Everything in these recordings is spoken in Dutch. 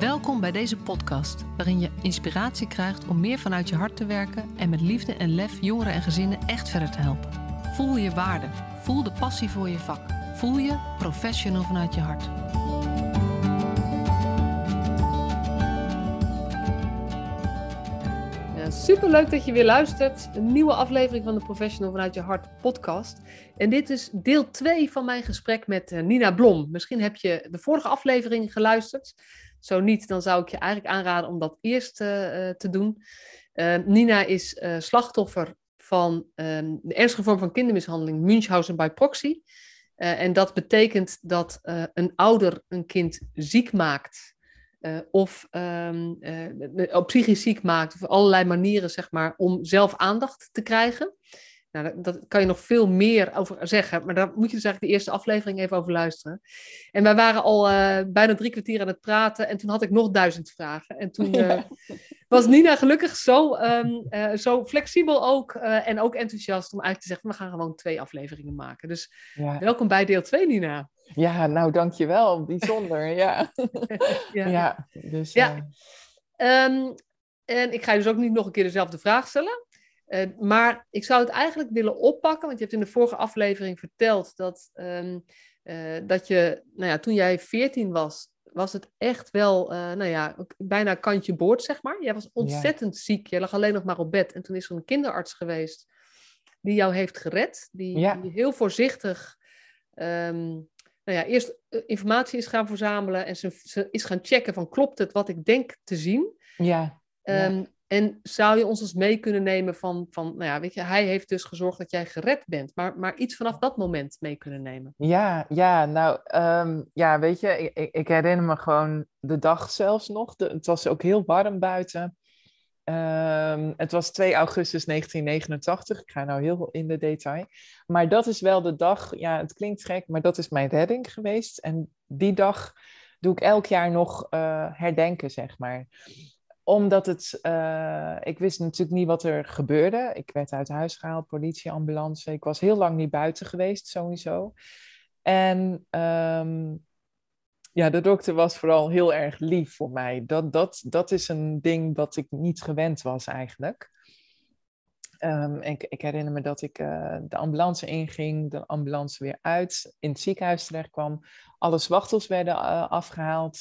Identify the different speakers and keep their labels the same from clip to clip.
Speaker 1: Welkom bij deze podcast, waarin je inspiratie krijgt om meer vanuit je hart te werken en met liefde en lef jongeren en gezinnen echt verder te helpen. Voel je waarde, voel de passie voor je vak, voel je professional vanuit je hart. Ja, superleuk dat je weer luistert. Een nieuwe aflevering van de Professional vanuit je hart podcast. En dit is deel 2 van mijn gesprek met eh, Nina Blom. Misschien heb je de vorige aflevering geluisterd. Zo niet, dan zou ik je eigenlijk aanraden om dat eerst uh, te doen. Uh, Nina is uh, slachtoffer van um, de ernstige vorm van kindermishandeling, Münchhausen by proxy. en dat betekent dat een ouder een kind ziek maakt. of um, psychisch ziek maakt, of allerlei manieren, zeg maar, om zelf aandacht te krijgen. Nou, dat, kan je nog veel meer over zeggen, maar daar moet je dus eigenlijk de eerste aflevering even over luisteren. En wij waren al uh, bijna drie kwartier aan het praten en toen had ik nog duizend vragen. En toen uh, was Nina gelukkig zo, um, uh, zo flexibel ook en ook enthousiast om eigenlijk te zeggen, we gaan gewoon twee afleveringen maken. Dus ja. welkom bij deel 2, Nina.
Speaker 2: Ja, nou dankjewel, bijzonder, ja. ja. ja. dus...
Speaker 1: Ja. Um, en ik ga je dus ook niet nog een keer dezelfde vraag stellen. Uh, maar ik zou het eigenlijk willen oppakken, want je hebt in de vorige aflevering verteld dat, um, uh, dat je, nou ja, toen jij 14 was, was het echt wel, uh, nou ja, bijna kantje boord, zeg maar. Jij was ontzettend ja. ziek, je lag alleen nog maar op bed. En toen is er een kinderarts geweest die jou heeft gered, die, ja. die heel voorzichtig, um, nou ja, eerst informatie is gaan verzamelen en ze, ze, is gaan checken van klopt het wat ik denk te zien.
Speaker 2: Ja.
Speaker 1: Um, en zou je ons eens mee kunnen nemen van, van, nou ja, weet je, hij heeft dus gezorgd dat jij gered bent, maar, maar iets vanaf dat moment mee kunnen nemen?
Speaker 2: Ja, ja, nou, um, ja, weet je, ik, ik, herinner me gewoon de dag zelfs nog. Het was ook heel warm buiten. Um, het was 2 augustus 1989. Ik ga nou heel in de detail. Maar dat is wel de dag, ja, het klinkt gek, maar dat is mijn redding geweest. En die dag doe ik elk jaar nog uh, herdenken, zeg maar omdat het, uh, ik wist natuurlijk niet wat er gebeurde. Ik werd uit huis gehaald, politie, ambulance. Ik was heel lang niet buiten geweest, sowieso. En um, ja, de dokter was vooral heel erg lief voor mij. Dat, dat, dat is een ding wat ik niet gewend was eigenlijk. Um, ik, ik, herinner me dat ik uh, de ambulance inging, de ambulance weer uit, in het ziekenhuis terecht kwam. Alle zwachtels werden uh, afgehaald,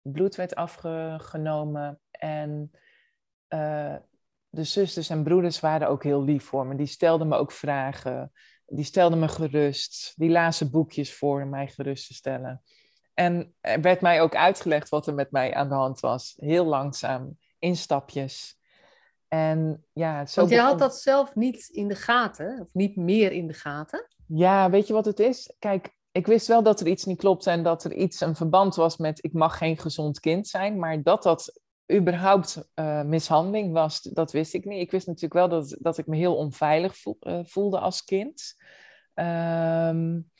Speaker 2: bloed werd afgenomen. En uh, de zusters en broeders waren ook heel lief voor me. Die stelden me ook vragen. Die stelden me gerust. Die lazen boekjes voor mij gerust te stellen. En er werd mij ook uitgelegd wat er met mij aan de hand was. Heel langzaam, in stapjes. En ja,
Speaker 1: zo Want je had dat zelf niet in de gaten, of niet meer in de gaten?
Speaker 2: Ja, weet je wat het is? Kijk, ik wist wel dat er iets niet klopte en dat er iets een verband was met ik mag geen gezond kind zijn, maar dat dat überhaupt uh, mishandeling was, dat wist ik niet. Ik wist natuurlijk wel dat, dat ik me heel onveilig uh, voelde als kind. Um,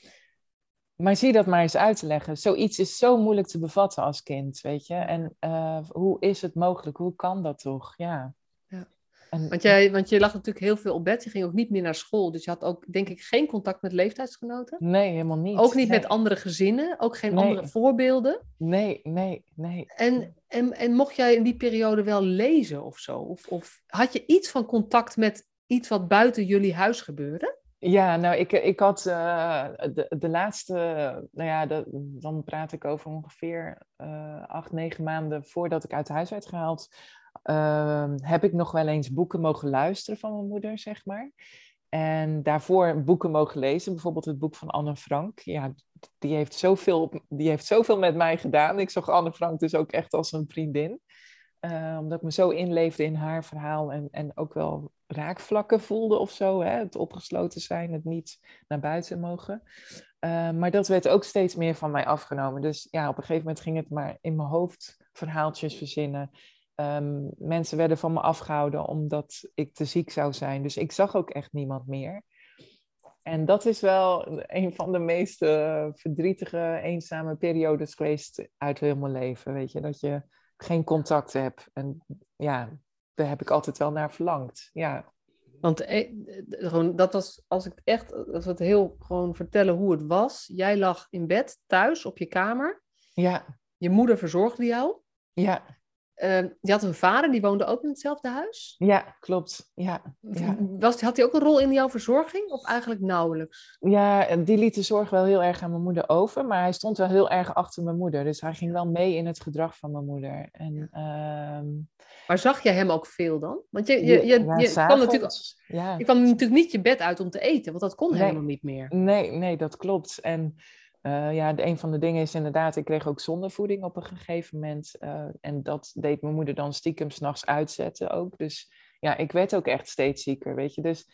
Speaker 2: maar zie dat maar eens uit te leggen. Zoiets is zo moeilijk te bevatten als kind, weet je. En uh, hoe is het mogelijk? Hoe kan dat toch? Ja.
Speaker 1: ja. En, want, jij, want je lag natuurlijk heel veel op bed. Je ging ook niet meer naar school. Dus je had ook, denk ik, geen contact met leeftijdsgenoten.
Speaker 2: Nee, helemaal niet.
Speaker 1: Ook niet
Speaker 2: nee.
Speaker 1: met andere gezinnen. Ook geen nee. andere voorbeelden.
Speaker 2: Nee, nee, nee.
Speaker 1: En, en, en mocht jij in die periode wel lezen of zo? Of, of had je iets van contact met iets wat buiten jullie huis gebeurde?
Speaker 2: Ja, nou, ik, ik had uh, de, de laatste, nou ja, dan praat ik over ongeveer uh, acht, negen maanden voordat ik uit huis werd gehaald, uh, heb ik nog wel eens boeken mogen luisteren van mijn moeder, zeg maar. En daarvoor boeken mogen lezen, bijvoorbeeld het boek van Anne Frank. Ja, die heeft zoveel, die heeft zoveel met mij gedaan. Ik zag Anne Frank dus ook echt als een vriendin. Uh, omdat ik me zo inleefde in haar verhaal en, en ook wel raakvlakken voelde of zo. Hè? Het opgesloten zijn, het niet naar buiten mogen. Uh, maar dat werd ook steeds meer van mij afgenomen. Dus ja, op een gegeven moment ging het maar in mijn hoofd verhaaltjes verzinnen. Um, mensen werden van me afgehouden omdat ik te ziek zou zijn. Dus ik zag ook echt niemand meer. En dat is wel een van de meest uh, verdrietige, eenzame periodes geweest uit heel mijn leven. Weet je, dat je geen contact heb. En ja, daar heb ik altijd wel naar verlangd. Ja.
Speaker 1: Want eh, gewoon, dat was, als ik echt, als we het heel gewoon vertellen hoe het was. Jij lag in bed, thuis, op je kamer.
Speaker 2: Ja.
Speaker 1: Je moeder verzorgde jou.
Speaker 2: Ja,
Speaker 1: Uh, je had een vader, die woonde ook in hetzelfde huis.
Speaker 2: ja, klopt. Ja, ja.
Speaker 1: Was, had hij ook een rol in jouw verzorging of eigenlijk nauwelijks?
Speaker 2: ja, die liet de zorg wel heel erg aan mijn moeder over, maar hij stond wel heel erg achter mijn moeder. Dus hij ging wel mee in het gedrag van mijn moeder. En, ehm,
Speaker 1: Maar zag jij hem ook veel dan? Want je, je, je,
Speaker 2: ja,
Speaker 1: je, kwam natuurlijk,
Speaker 2: ja.
Speaker 1: je kwam natuurlijk niet je bed uit om te eten, want dat kon
Speaker 2: Nee.
Speaker 1: helemaal niet meer.
Speaker 2: Nee, nee, dat klopt. En eh, ja, een van de dingen is inderdaad, ik kreeg ook zondevoeding op een gegeven moment. eh, en dat deed mijn moeder dan stiekem s'nachts uitzetten ook. Dus ja, ik werd ook echt steeds zieker, weet je. Dus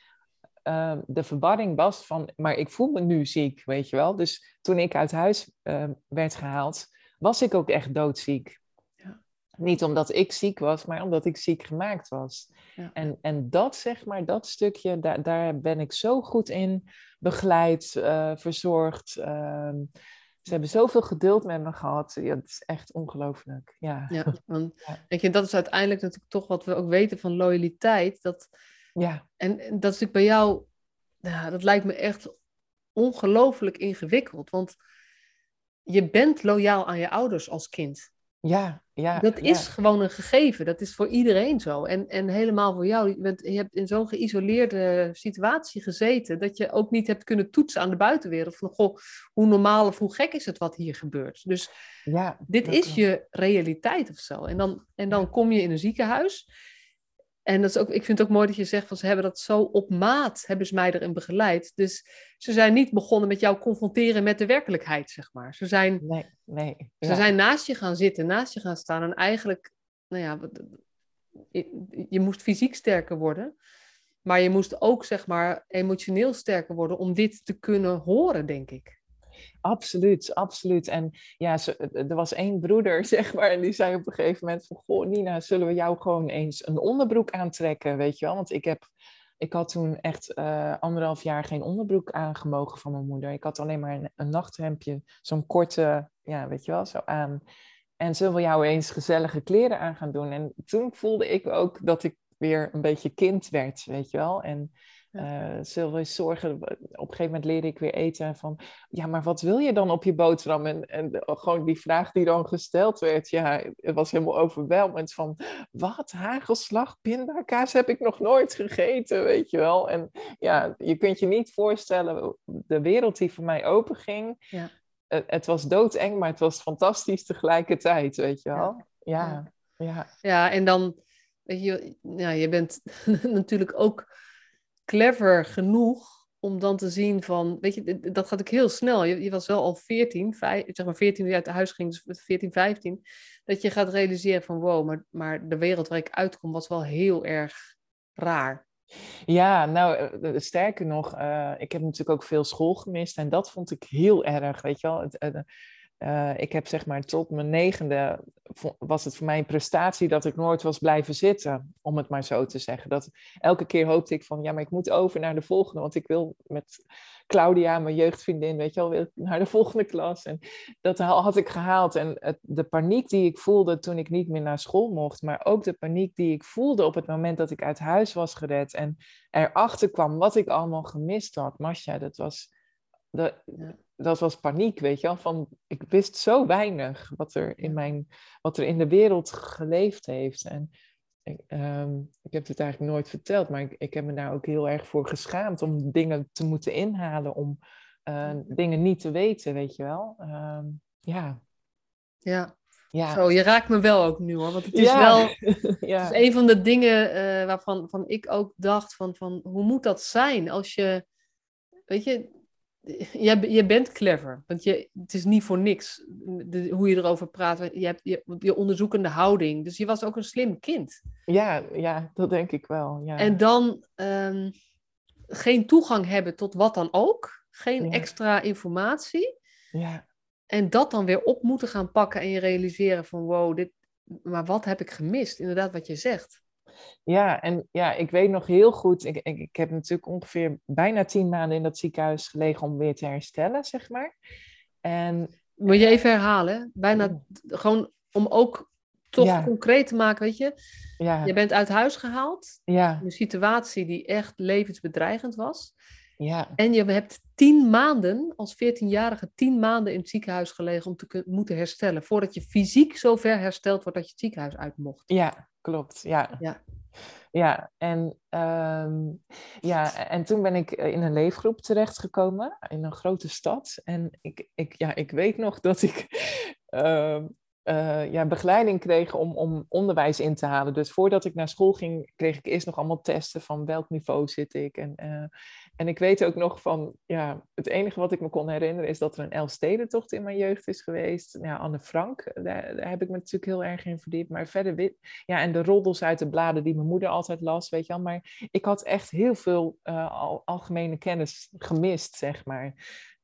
Speaker 2: eh, de verwarring was van, maar ik voel me nu ziek, weet je wel. Dus toen ik uit huis werd gehaald, was ik ook echt doodziek. Niet omdat ik ziek was, maar omdat ik ziek gemaakt was.
Speaker 1: Ja.
Speaker 2: En, en dat, zeg maar, dat stukje, daar, daar ben ik zo goed in begeleid, eh, verzorgd. ehm, ze hebben zoveel geduld met me gehad. Ja, het is echt ongelooflijk. Ja.
Speaker 1: Ja, want
Speaker 2: Ja.
Speaker 1: weet je, dat is uiteindelijk natuurlijk toch wat we ook weten van loyaliteit. Dat,
Speaker 2: Ja.
Speaker 1: en, dat is natuurlijk bij jou, dat lijkt me echt ongelooflijk ingewikkeld. Want je bent loyaal aan je ouders als kind.
Speaker 2: Ja, ja.
Speaker 1: Dat
Speaker 2: ja.
Speaker 1: is gewoon een gegeven. Dat is voor iedereen zo. En, en helemaal voor jou. Je, bent, je hebt in zo'n geïsoleerde situatie gezeten. dat je ook niet hebt kunnen toetsen aan de buitenwereld. Van goh, hoe normaal of hoe gek is het wat hier gebeurt. Dus
Speaker 2: Ja,
Speaker 1: dit is je realiteit of zo. En dan, en dan kom je in een ziekenhuis. En dat is ook, ik vind het ook mooi dat je zegt van ze hebben dat zo op maat, hebben ze mij erin begeleid. Dus ze zijn niet begonnen met jou confronteren met de werkelijkheid, zeg maar. Ze zijn,
Speaker 2: Nee, nee.
Speaker 1: ze
Speaker 2: ja.
Speaker 1: zijn naast je gaan zitten, naast je gaan staan. En eigenlijk, nou ja, je moest fysiek sterker worden. Maar je moest ook, zeg maar, emotioneel sterker worden om dit te kunnen horen, denk ik.
Speaker 2: Absoluut, absoluut. En ja, er was één broeder, zeg maar, en die zei op een gegeven moment van, goh, Nina, zullen we jou gewoon eens een onderbroek aantrekken, weet je wel? Want ik heb, ik had toen echt eh, anderhalf jaar geen onderbroek aangemogen van mijn moeder. Ik had alleen maar een, nachthemdje, zo'n korte, ja, weet je wel, zo aan. En zullen we jou eens gezellige kleren aan gaan doen? En toen voelde ik ook dat ik weer een beetje kind werd, weet je wel? En eh, zullen we zorgen, op een gegeven moment leerde ik weer eten van, ja, maar wat wil je dan op je boterham? En, en gewoon die vraag die dan gesteld werd, ja, het was helemaal overweldigend van, wat, hagelslag, pindakaas heb ik nog nooit gegeten, weet je wel? En ja, je kunt je niet voorstellen, de wereld die voor mij openging,
Speaker 1: Ja.
Speaker 2: het, het was doodeng, maar het was fantastisch tegelijkertijd, weet je wel? Ja, ja,
Speaker 1: Ja, en dan, weet je, ja, je bent natuurlijk ook clever genoeg om dan te zien van, weet je, dat gaat ook heel snel. Je, je was wel al 14, vijf, zeg maar 14 toen uit huis ging, dus 14, 15, dat je gaat realiseren van, wow, maar, maar de wereld waar ik uitkom was wel heel erg raar.
Speaker 2: Ja, nou, eh, eh, sterker nog, eh, ik heb natuurlijk ook veel school gemist en dat vond ik heel erg, weet je wel. Eh, ik heb zeg maar tot mijn negende, was het voor mij een prestatie dat ik nooit was blijven zitten, om het maar zo te zeggen. Dat, elke keer hoopte ik van, ja, maar ik moet over naar de volgende, want ik wil met Claudia, mijn jeugdvriendin, weet je wel, wil naar de volgende klas. En dat ha- had ik gehaald. En de paniek die ik voelde toen ik niet meer naar school mocht, maar ook de paniek die ik voelde op het moment dat ik uit huis was gered en erachter kwam wat ik allemaal gemist had. Masha, dat was, dat,
Speaker 1: Ja.
Speaker 2: dat was paniek, weet je wel. Van, ik wist zo weinig wat er in, mijn, wat er in de wereld geleefd heeft. En ik, ehm, ik heb het eigenlijk nooit verteld, maar ik, ik heb me daar ook heel erg voor geschaamd om dingen te moeten inhalen, om eh, dingen niet te weten, weet je wel. Ehm, ja,
Speaker 1: Ja,
Speaker 2: ja.
Speaker 1: zo, je raakt me wel ook nu hoor, want het is
Speaker 2: Ja.
Speaker 1: wel...
Speaker 2: ja.
Speaker 1: Is een van de dingen eh, waarvan van ik ook dacht van, van hoe moet dat zijn als je, weet je, je, je bent clever, want je, het is niet voor niks de, hoe je erover praat. Je hebt je, je onderzoekende houding, dus je was ook een slim kind.
Speaker 2: Ja, ja, dat denk ik wel. Ja.
Speaker 1: En dan ehm, geen toegang hebben tot wat dan ook, geen
Speaker 2: Ja.
Speaker 1: extra informatie.
Speaker 2: ja.
Speaker 1: En dat dan weer op moeten gaan pakken en je realiseren van wow, dit, maar wat heb ik gemist? Inderdaad, wat je zegt.
Speaker 2: Ja, en ja, ik weet nog heel goed, ik, ik, ik heb natuurlijk ongeveer bijna tien maanden in dat ziekenhuis gelegen om weer te herstellen, zeg maar. En
Speaker 1: Moet je even herhalen? Bijna gewoon om ook toch
Speaker 2: Ja.
Speaker 1: concreet te maken, weet je.
Speaker 2: ja,
Speaker 1: Je bent uit huis gehaald,
Speaker 2: ja,
Speaker 1: een situatie die echt levensbedreigend was.
Speaker 2: Ja.
Speaker 1: En je hebt tien maanden, als 14-jarige, tien maanden in het ziekenhuis gelegen om te moeten herstellen. Voordat je fysiek zo ver hersteld wordt dat je het ziekenhuis uit mocht.
Speaker 2: Ja, klopt. Ja.
Speaker 1: Ja.
Speaker 2: Ja, en, ehm, ja, en toen ben ik in een leefgroep terechtgekomen in een grote stad. En ik, ik, ja, ik weet nog dat ik ehm, uh, ja, begeleiding kreeg om, om onderwijs in te halen. Dus voordat ik naar school ging, kreeg ik eerst nog allemaal testen van welk niveau zit ik. En, uh, en ik weet ook nog van, ja, het enige wat ik me kon herinneren is dat er een Elfstedentocht in mijn jeugd is geweest. Ja, Anne Frank, daar, heb ik me natuurlijk heel erg in verdiept. Maar verder, ja, en de roddels uit de bladen die mijn moeder altijd las, weet je wel. Maar ik had echt heel veel uh, algemene kennis gemist, zeg maar.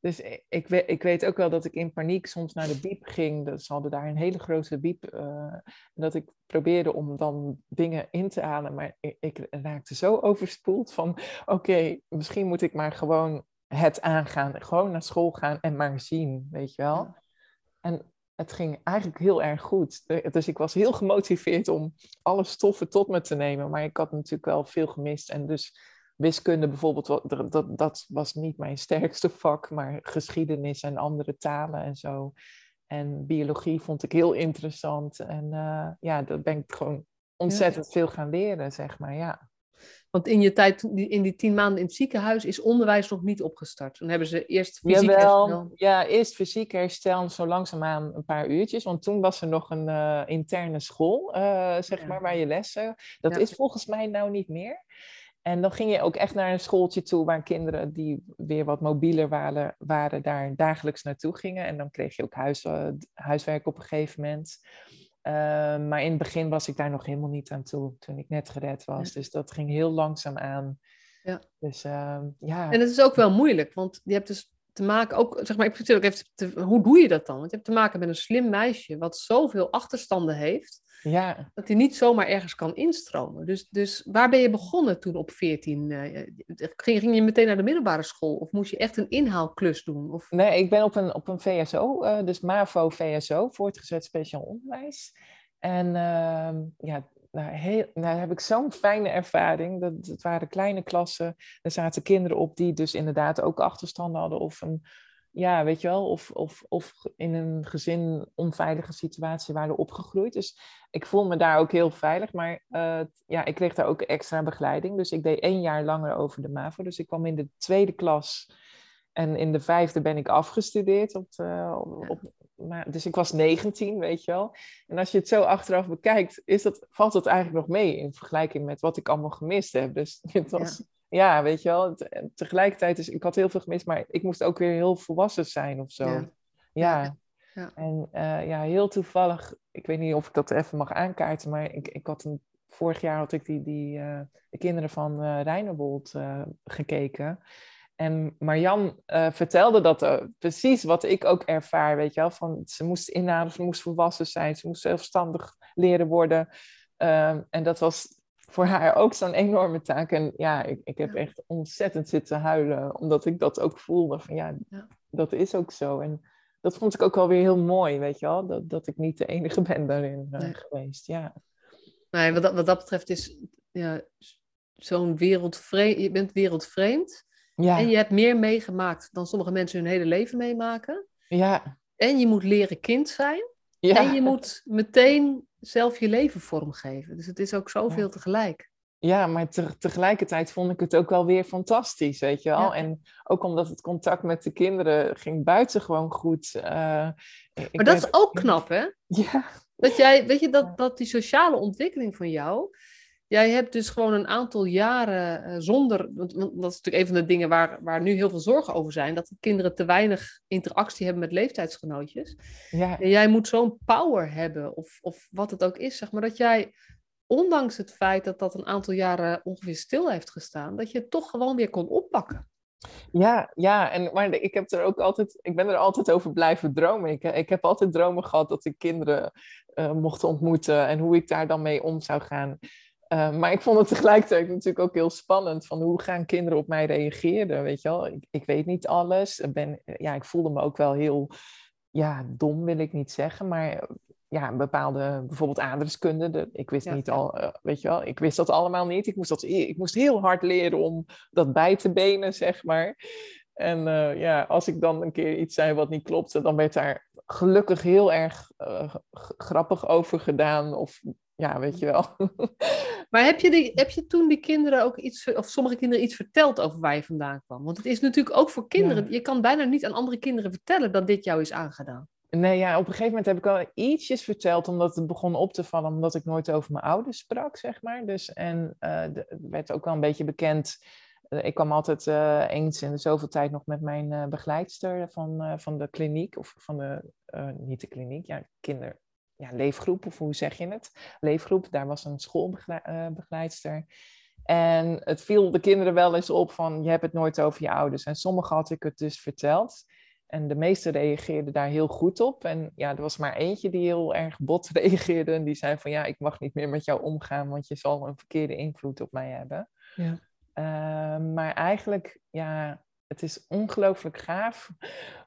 Speaker 2: Dus ik, weet, ik weet ook wel dat ik in paniek soms naar de biep ging. Dus ze hadden daar een hele grote biep. Uh, dat ik probeerde om dan dingen in te halen. Maar ik, ik raakte zo overspoeld van... Oké, misschien moet ik maar gewoon het aangaan. Gewoon naar school gaan en maar zien, weet je wel. En het ging eigenlijk heel erg goed. Dus ik was heel gemotiveerd om alle stoffen tot me te nemen. Maar ik had natuurlijk wel veel gemist. En dus wiskunde bijvoorbeeld, dat, dat, dat was niet mijn sterkste vak, maar geschiedenis en andere talen en zo. En biologie vond ik heel interessant. En uh, ja, daar ben ik gewoon ontzettend veel gaan leren, zeg maar, ja.
Speaker 1: Want in je tijd, in die tien maanden in het ziekenhuis, is onderwijs nog niet opgestart. Dan hebben ze eerst
Speaker 2: fysiek Jawel, herstel. Ja, eerst fysiek herstel, zo langzaamaan een paar uurtjes. Want toen was er nog een uh, interne school, uh, zeg ja. maar, waar je lessen. Dat ja. is volgens mij nou niet meer. En dan ging je ook echt naar een schooltje toe waar kinderen die weer wat mobieler waren, waren daar dagelijks naartoe gingen. En dan kreeg je ook huis, uh, huiswerk op een gegeven moment. Uh, maar in het begin was ik daar nog helemaal niet aan toe, toen ik net gered was. Dus dat ging heel langzaam aan.
Speaker 1: Ja.
Speaker 2: Dus, uh, ja.
Speaker 1: En het is ook wel moeilijk, want je hebt dus te maken, ook, zeg maar, ik vertel ook even, te, hoe doe je dat dan? Want je hebt te maken met een slim meisje wat zoveel achterstanden heeft.
Speaker 2: Ja.
Speaker 1: Dat hij niet zomaar ergens kan instromen. Dus, dus waar ben je begonnen toen op 14? Uh, ging, ging je meteen naar de middelbare school? Of moest je echt een inhaalklus doen? Of...
Speaker 2: Nee, ik ben op een, op een VSO, uh, dus MAVO-VSO, voortgezet speciaal onderwijs. En uh, ja, nou, heel, nou heb ik zo'n fijne ervaring. Dat, het waren kleine klassen. Er zaten kinderen op die dus inderdaad ook achterstanden hadden. Of een, ja, weet je wel, of, of, of in een gezin onveilige situatie waren opgegroeid. Dus ik voel me daar ook heel veilig. Maar uh, ja, ik kreeg daar ook extra begeleiding. Dus ik deed één jaar langer over de MAVO. Dus ik kwam in de tweede klas. En in de vijfde ben ik afgestudeerd. Op de, op, maar, dus ik was 19, weet je wel. En als je het zo achteraf bekijkt, is dat, valt dat eigenlijk nog mee in vergelijking met wat ik allemaal gemist heb. Dus het was, ja, ja weet je wel. Tegelijkertijd, is, ik had heel veel gemist, maar ik moest ook weer heel volwassen zijn of zo. Ja. ja.
Speaker 1: ja.
Speaker 2: En uh, ja, heel toevallig, ik weet niet of ik dat even mag aankaarten, maar ik, ik had een, vorig jaar had ik die, die uh, de kinderen van uh, Reinerwold gekeken. En Marjan uh, vertelde dat uh, precies wat ik ook ervaar, weet je wel. Van, ze moest inhalen, ze moest volwassen zijn, ze moest zelfstandig leren worden. Uh, en dat was voor haar ook zo'n enorme taak. En ja, ik, ik heb echt ontzettend zitten huilen, omdat ik dat ook voelde. Van ja,
Speaker 1: ja,
Speaker 2: dat is ook zo. En dat vond ik ook wel weer heel mooi, weet je wel. Dat, dat ik niet de enige ben daarin nee. geweest, ja.
Speaker 1: Nee, wat dat, wat dat betreft is ja, zo'n wereldvreemd... Je bent wereldvreemd...
Speaker 2: Ja.
Speaker 1: En je hebt meer meegemaakt dan sommige mensen hun hele leven meemaken.
Speaker 2: Ja.
Speaker 1: En je moet leren kind zijn.
Speaker 2: Ja.
Speaker 1: En je moet meteen zelf je leven vormgeven. Dus het is ook zoveel
Speaker 2: Ja.
Speaker 1: tegelijk.
Speaker 2: Ja, maar te- tegelijkertijd vond ik het ook wel weer fantastisch, weet je wel.
Speaker 1: Ja.
Speaker 2: En ook omdat het contact met de kinderen ging buitengewoon goed. ik
Speaker 1: Maar dat is ook knap, hè?
Speaker 2: Ja,
Speaker 1: Dat jij, weet je, dat, dat die sociale ontwikkeling van jou. Jij hebt dus gewoon een aantal jaren eh, zonder. Want, dat is natuurlijk een van de dingen waar, waar nu heel veel zorgen over zijn. Dat de kinderen te weinig interactie hebben met leeftijdsgenootjes.
Speaker 2: ja,
Speaker 1: En jij moet zo'n power hebben, of, of wat het ook is, zeg maar, dat jij, ondanks het feit dat dat een aantal jaren ongeveer stil heeft gestaan, dat je het toch gewoon weer kon oppakken.
Speaker 2: ja, ja. En, maar ik, heb er ook altijd, ik ben er altijd over blijven dromen. Ik, ik heb altijd dromen gehad dat ik kinderen eh, mocht ontmoeten en hoe ik daar dan mee om zou gaan. Eh, maar ik vond het tegelijkertijd natuurlijk ook heel spannend van hoe gaan kinderen op mij reageren, weet je wel. Ik, ik weet niet alles. Ik Ben, ja, ik voelde me ook wel heel, ja, dom wil ik niet zeggen, maar ja, een bepaalde, bijvoorbeeld adreskunde. De, ik wist
Speaker 1: Ja,
Speaker 2: niet al, eh, weet je wel, ik wist dat allemaal niet. Ik moest, dat, ik moest heel hard leren om dat bij te benen, zeg maar. En eh, ja, als ik dan een keer iets zei wat niet klopte, dan werd daar gelukkig heel erg eh, grappig over gedaan. Of ja, weet je wel.
Speaker 1: Maar heb je, die, heb je toen die kinderen ook iets, of sommige kinderen iets verteld over waar je vandaan kwam? Want het is natuurlijk ook voor kinderen,
Speaker 2: Ja.
Speaker 1: je kan bijna niet aan andere kinderen vertellen dat dit jou is aangedaan.
Speaker 2: Nee, ja, op een gegeven moment heb ik wel ietsjes verteld, omdat het begon op te vallen, omdat ik nooit over mijn ouders sprak, zeg maar. Dus, en eh, het werd ook wel een beetje bekend. Eh, ik kwam altijd eh, eens in de zoveel tijd nog met mijn begeleidster van, van de kliniek, of van de, niet de kliniek, ja, kinder, ja, leefgroep, of hoe zeg je het? Leefgroep, daar was een schoolbegeleidster. En het viel de kinderen wel eens op van, je hebt het nooit over je ouders. En sommigen had ik het dus verteld. En de meesten reageerden daar heel goed op. En ja, er was maar eentje die heel erg bot reageerde. En die zei van, ja, ik mag niet meer met jou omgaan, want je zal een verkeerde invloed op mij hebben.
Speaker 1: Ja.
Speaker 2: Uh, maar eigenlijk, ja, het is ongelooflijk gaaf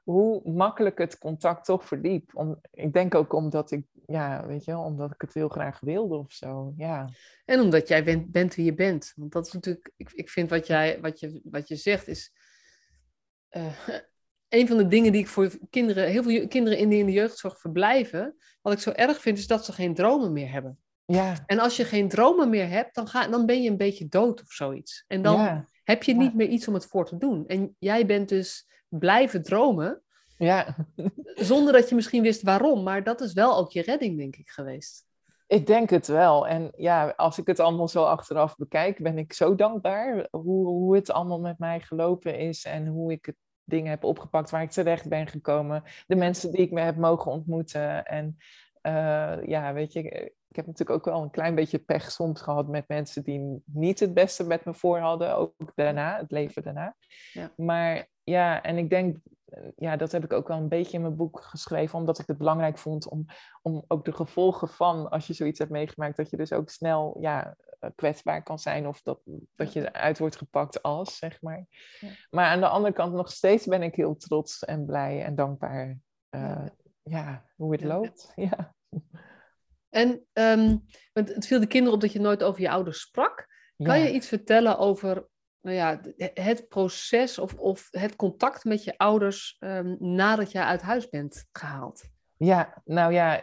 Speaker 2: hoe makkelijk het contact toch verliep. Om, ik denk ook omdat ik, ja, weet je wel, omdat ik het heel graag wilde of zo, ja.
Speaker 1: En omdat jij bent, bent wie je bent. Want dat is natuurlijk, ik, ik vind wat, jij, wat, je, wat je zegt is. Uh, een van de dingen die ik voor kinderen, heel veel kinderen in de jeugdzorg verblijven, wat ik zo erg vind, is dat ze geen dromen meer hebben.
Speaker 2: Ja.
Speaker 1: En als je geen dromen meer hebt, dan, ga, dan ben je een beetje dood of zoiets. En dan
Speaker 2: ja.
Speaker 1: heb je
Speaker 2: Ja.
Speaker 1: niet meer iets om het voor te doen. En jij bent dus blijven dromen,
Speaker 2: Ja,
Speaker 1: zonder dat je misschien wist waarom. Maar dat is wel ook je redding, denk ik, geweest.
Speaker 2: ik denk het wel. En ja, als ik het allemaal zo achteraf bekijk, ben ik zo dankbaar hoe, hoe het allemaal met mij gelopen is en hoe ik het dingen heb opgepakt waar ik terecht ben gekomen. De mensen die ik me heb mogen ontmoeten. En uh, ja, weet je, ik heb natuurlijk ook wel een klein beetje pech soms gehad met mensen die niet het beste met me voor hadden, ook daarna, het leven daarna.
Speaker 1: Ja.
Speaker 2: Maar ja, en ik denk, ja, dat heb ik ook wel een beetje in mijn boek geschreven, omdat ik het belangrijk vond om, om ook de gevolgen van, als je zoiets hebt meegemaakt, dat je dus ook snel, ja, kwetsbaar kan zijn of dat, dat je eruit wordt gepakt als, zeg maar.
Speaker 1: Ja.
Speaker 2: Maar aan de andere kant nog steeds ben ik heel trots en blij en dankbaar uh, ja. ja. hoe het
Speaker 1: Ja.
Speaker 2: loopt. Ja.
Speaker 1: En um, want het viel de kinderen op dat je nooit over je ouders sprak. Kan je iets vertellen over nou ja, het proces of, of het contact met je ouders um, nadat jij uit huis bent gehaald?
Speaker 2: Ja, nou ja,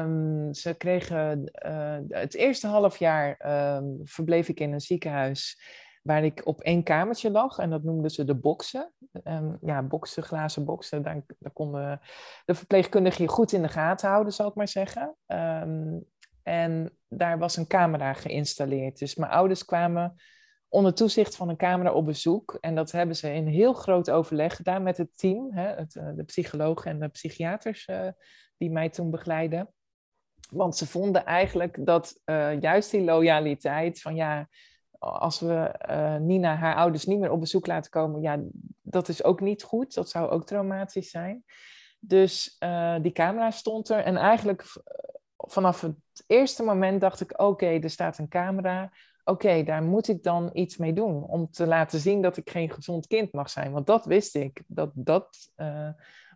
Speaker 2: um, ze kregen uh, het eerste half jaar um, verbleef ik in een ziekenhuis waar ik op één kamertje lag en dat noemden ze de boksen. Ja, boksen, glazen boksen, daar, konden de verpleegkundigen je goed in de gaten houden, zal ik maar zeggen. en daar was een camera geïnstalleerd. Dus mijn ouders kwamen onder toezicht van een camera op bezoek. En dat hebben ze in heel groot overleg gedaan met het team, hè, het, de psychologen en de psychiaters uh, die mij toen begeleiden. Want ze vonden eigenlijk dat uh, juist die loyaliteit van ja, als we Nina haar ouders niet meer op bezoek laten komen, ja, dat is ook niet goed. Dat zou ook traumatisch zijn. Dus die camera stond er en eigenlijk vanaf het eerste moment dacht ik, oké, er staat een camera oké, okay, daar moet ik dan iets mee doen. Om te laten zien dat ik geen gezond kind mag zijn. Want dat wist ik. Dat, dat uh,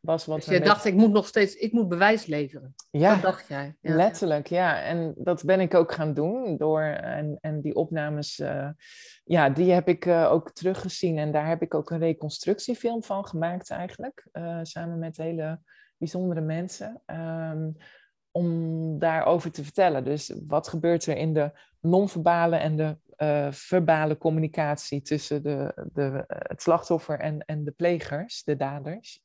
Speaker 2: was wat...
Speaker 1: Dus je dacht, ik moet nog steeds, ik moet bewijs leveren.
Speaker 2: Ja,
Speaker 1: dat dacht jij.
Speaker 2: Ja, letterlijk, ja. En dat ben ik ook gaan doen. Door, en, en die opnames, uh, ja, die heb ik uh, ook teruggezien. En daar heb ik ook een reconstructiefilm van gemaakt eigenlijk. samen met hele bijzondere mensen. Um, om daarover te vertellen. Dus wat gebeurt er in de non-verbale en de uh, verbale communicatie tussen de, de, het slachtoffer en, en de plegers, de daders.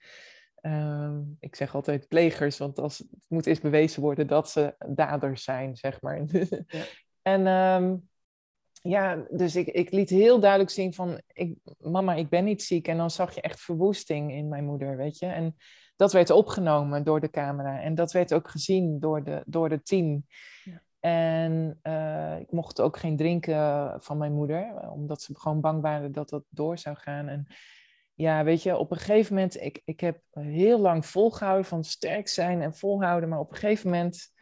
Speaker 2: Um, ik zeg altijd plegers, want als, het moet eerst bewezen worden dat ze daders zijn, zeg maar. Ja. en um, ja, dus ik, ik liet heel duidelijk zien van, ik, mama, ik ben niet ziek. En dan zag je echt verwoesting in mijn moeder, weet je. En dat werd opgenomen door de camera. En dat werd ook gezien door, de, door het team. Ja. En uh, ik mocht ook geen drinken van mijn moeder, omdat ze gewoon bang waren dat dat door zou gaan. En ja, weet je, op een gegeven moment, ik, ik heb heel lang volgehouden van sterk zijn en volhouden, maar op een gegeven moment,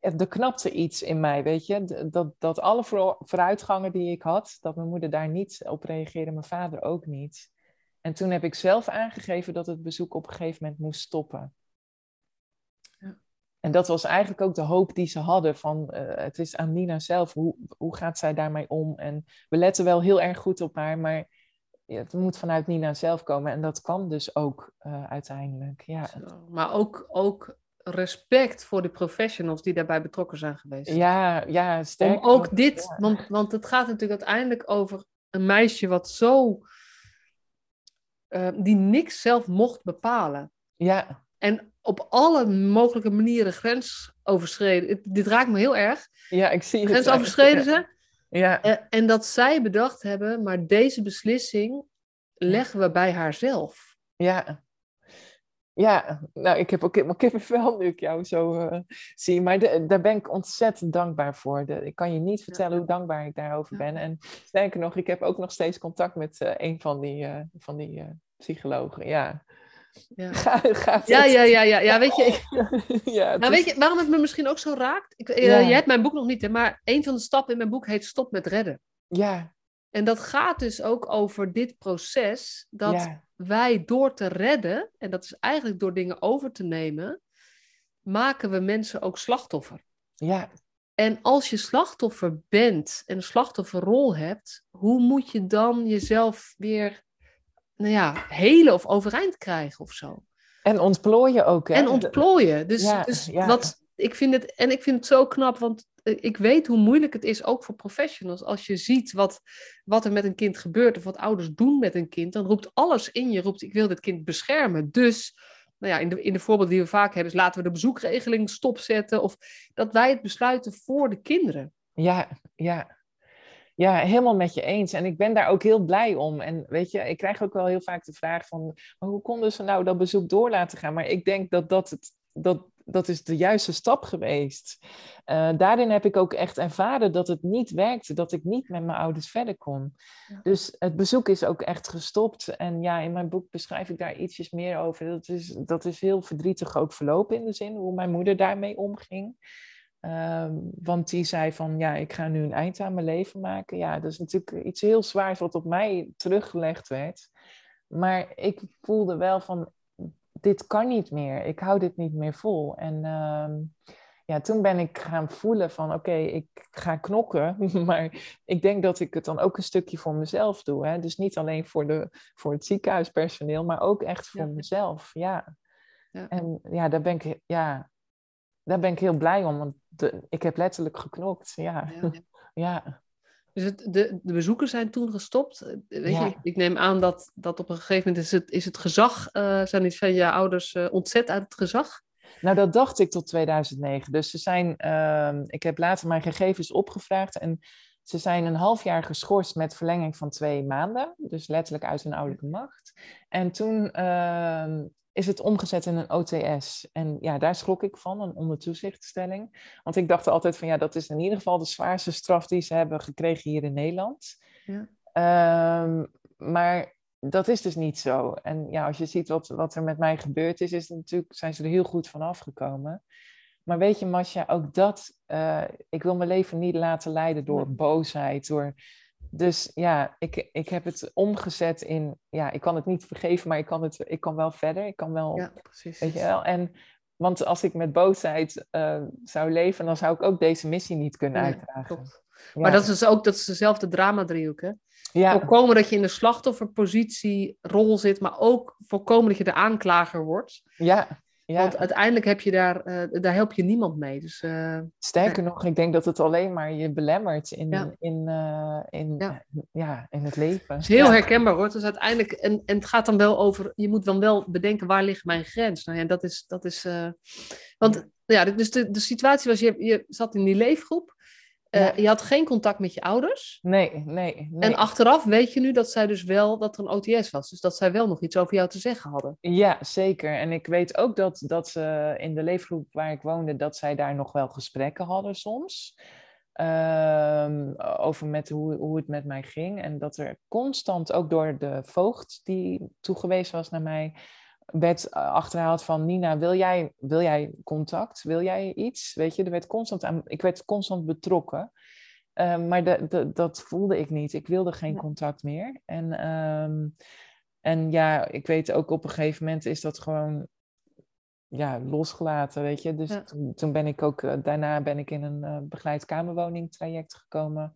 Speaker 2: er knapte iets in mij, weet je. Dat, dat alle vooruitgangen die ik had, dat mijn moeder daar niet op reageerde, mijn vader ook niet. En toen heb ik zelf aangegeven dat het bezoek op een gegeven moment moest stoppen. En dat was eigenlijk ook de hoop die ze hadden van eh, het is aan Nina zelf, hoe, hoe gaat zij daarmee om? En we letten wel heel erg goed op haar, maar het moet vanuit Nina zelf komen. En dat kan dus ook uh, uiteindelijk. Ja.
Speaker 1: Zo, maar ook, ook respect voor de professionals die daarbij betrokken zijn geweest.
Speaker 2: Ja, ja sterk.
Speaker 1: Om ook dit, ja. want, want het gaat natuurlijk uiteindelijk over een meisje wat zo, uh, die niks zelf mocht bepalen.
Speaker 2: Ja.
Speaker 1: En op alle mogelijke manieren grens overschreden. Dit raakt me heel erg.
Speaker 2: Ja, ik zie het.
Speaker 1: Grens overschreden ze.
Speaker 2: Ja.
Speaker 1: En, en dat zij bedacht hebben, maar deze beslissing leggen we bij haarzelf.
Speaker 2: Ja. Ja, nou, ik heb ook helemaal kippenvel nu ik jou zo uh, zie. Maar de, daar ben ik ontzettend dankbaar voor. De, ik kan je niet vertellen ja. hoe dankbaar ik daarover ben. En sterker nog, ik heb ook nog steeds contact met uh, een van die, uh, van die psychologen. Ja.
Speaker 1: Ja. Ga, ga ja, ja, ja, ja, ja, weet je, ik,
Speaker 2: ja,
Speaker 1: nou, weet je waarom het me misschien ook zo raakt? Ik, ja. Je hebt mijn boek nog niet, hè, maar een van de stappen in mijn boek heet Stop met redden.
Speaker 2: Ja.
Speaker 1: En dat gaat dus ook over dit proces, dat ja. wij door te redden, en dat is eigenlijk door dingen over te nemen, maken we mensen ook slachtoffer.
Speaker 2: Ja.
Speaker 1: En als je slachtoffer bent en een slachtofferrol hebt, hoe moet je dan jezelf weer nou ja, helen of overeind krijgen of zo.
Speaker 2: En ontplooien ook, hè?
Speaker 1: En ontplooien. Dus,
Speaker 2: Ja,
Speaker 1: dus
Speaker 2: ja.
Speaker 1: wat ik vind het, en ik vind het zo knap, want eh, ik weet hoe moeilijk het is, ook voor professionals. Als je ziet wat, wat er met een kind gebeurt of wat ouders doen met een kind, dan roept alles in je, roept ik wil dit kind beschermen. Dus, nou ja, in de, in de voorbeelden die we vaak hebben, is laten we de bezoekregeling stopzetten of dat wij het besluiten voor de kinderen.
Speaker 2: Ja, ja. Ja, helemaal met je eens. En ik ben daar ook heel blij om. En weet je, ik krijg ook wel heel vaak de vraag van... Maar hoe konden ze nou dat bezoek door laten gaan? Maar ik denk dat dat, het, dat, dat is de juiste stap geweest. Uh, daarin heb ik ook echt ervaren dat het niet werkte. Dat ik niet met mijn ouders verder kon.
Speaker 1: Ja.
Speaker 2: Dus het bezoek is ook echt gestopt. En ja, in mijn boek beschrijf ik daar ietsjes meer over. Dat is, dat is heel verdrietig ook verlopen in de zin hoe mijn moeder daarmee omging. Um, want die zei van, ja, ik ga nu een eind aan mijn leven maken. Ja, dat is natuurlijk iets heel zwaars wat op mij teruggelegd werd. Maar ik voelde wel van, dit kan niet meer. Ik hou dit niet meer vol. En um, ja, toen ben ik gaan voelen van, oké, okay, ik ga knokken. Maar ik denk dat ik het dan ook een stukje voor mezelf doe. Hè? Dus niet alleen voor, de, voor het ziekenhuispersoneel, maar ook echt voor ja. mezelf. Ja.
Speaker 1: ja.
Speaker 2: En ja, daar ben ik, ja, daar ben ik heel blij om, want de, ik heb letterlijk geknokt. Ja.
Speaker 1: Ja,
Speaker 2: ja.
Speaker 1: Dus het, de, de bezoekers zijn toen gestopt. Weet je, ik neem aan dat, dat op een gegeven moment is het, is het gezag, uh, zijn iets van je ouders uh, ontzet uit het gezag?
Speaker 2: Nou, dat dacht ik tot 2009. Dus ze zijn, uh, ik heb later mijn gegevens opgevraagd en ze zijn een half jaar geschorst met verlenging van twee maanden. Dus letterlijk uit hun ouderlijke macht. En toen ehm, is het omgezet in een OTS. En ja, daar schrok ik van, een ondertoezichtstelling. Want ik dacht altijd van ja, dat is in ieder geval de zwaarste straf die ze hebben gekregen hier in Nederland.
Speaker 1: Ja.
Speaker 2: Um, maar dat is dus niet zo. En ja, als je ziet wat, wat er met mij gebeurd is, is natuurlijk, zijn ze er heel goed van afgekomen. Maar weet je, Masja, ook dat, uh, ik wil mijn leven niet laten leiden door boosheid, door... Dus ja, ik, ik heb het omgezet in, ja, ik kan het niet vergeven, maar ik kan, het, ik kan wel verder. Ik kan wel,
Speaker 1: Ja, precies.
Speaker 2: weet je wel. En, want als ik met boosheid uh, zou leven, dan zou ik ook deze missie niet kunnen uitdragen. Ja.
Speaker 1: Maar dat is dus ook dat is dezelfde drama-driehoek, hè?
Speaker 2: ja,
Speaker 1: Voorkomen dat je in de slachtofferpositie rol zit, maar ook voorkomen dat je de aanklager wordt.
Speaker 2: ja, ja.
Speaker 1: Want uiteindelijk heb je daar, uh, daar help je niemand mee. Dus, uh,
Speaker 2: Sterker nog, ik denk dat het alleen maar je belemmert in,
Speaker 1: Ja.
Speaker 2: in, uh, in,
Speaker 1: Ja.
Speaker 2: ja. in het leven.
Speaker 1: Het is heel herkenbaar hoor. Dus uiteindelijk, en, en het gaat dan wel over, je moet dan wel bedenken waar ligt mijn grens. Nou ja, dat is, dat is want ja, dus de, de situatie was, je, je zat in die leefgroep, uh,
Speaker 2: Ja.
Speaker 1: je had geen contact met je ouders.
Speaker 2: Nee, nee, nee.
Speaker 1: En achteraf weet je nu dat zij dus wel, dat er een OTS was. Dus dat zij wel nog iets over jou te zeggen hadden.
Speaker 2: Ja, zeker. En ik weet ook dat, dat ze in de leefgroep waar ik woonde, dat zij daar nog wel gesprekken hadden soms. Um, over met hoe, hoe het met mij ging. En dat er constant, ook door de voogd die toegewezen was naar mij, werd achterhaald van Nina, wil jij, wil jij contact? Wil jij iets? Weet je, er werd constant aan, ik werd constant betrokken. Uh, maar de, de, dat voelde ik niet. Ik wilde geen contact meer. En, um, en ja, ik weet ook op een gegeven moment is dat gewoon ja, losgelaten, weet je. Dus toen, toen, ben ik ook, daarna ben ik in een begeleid kamerwoning traject gekomen.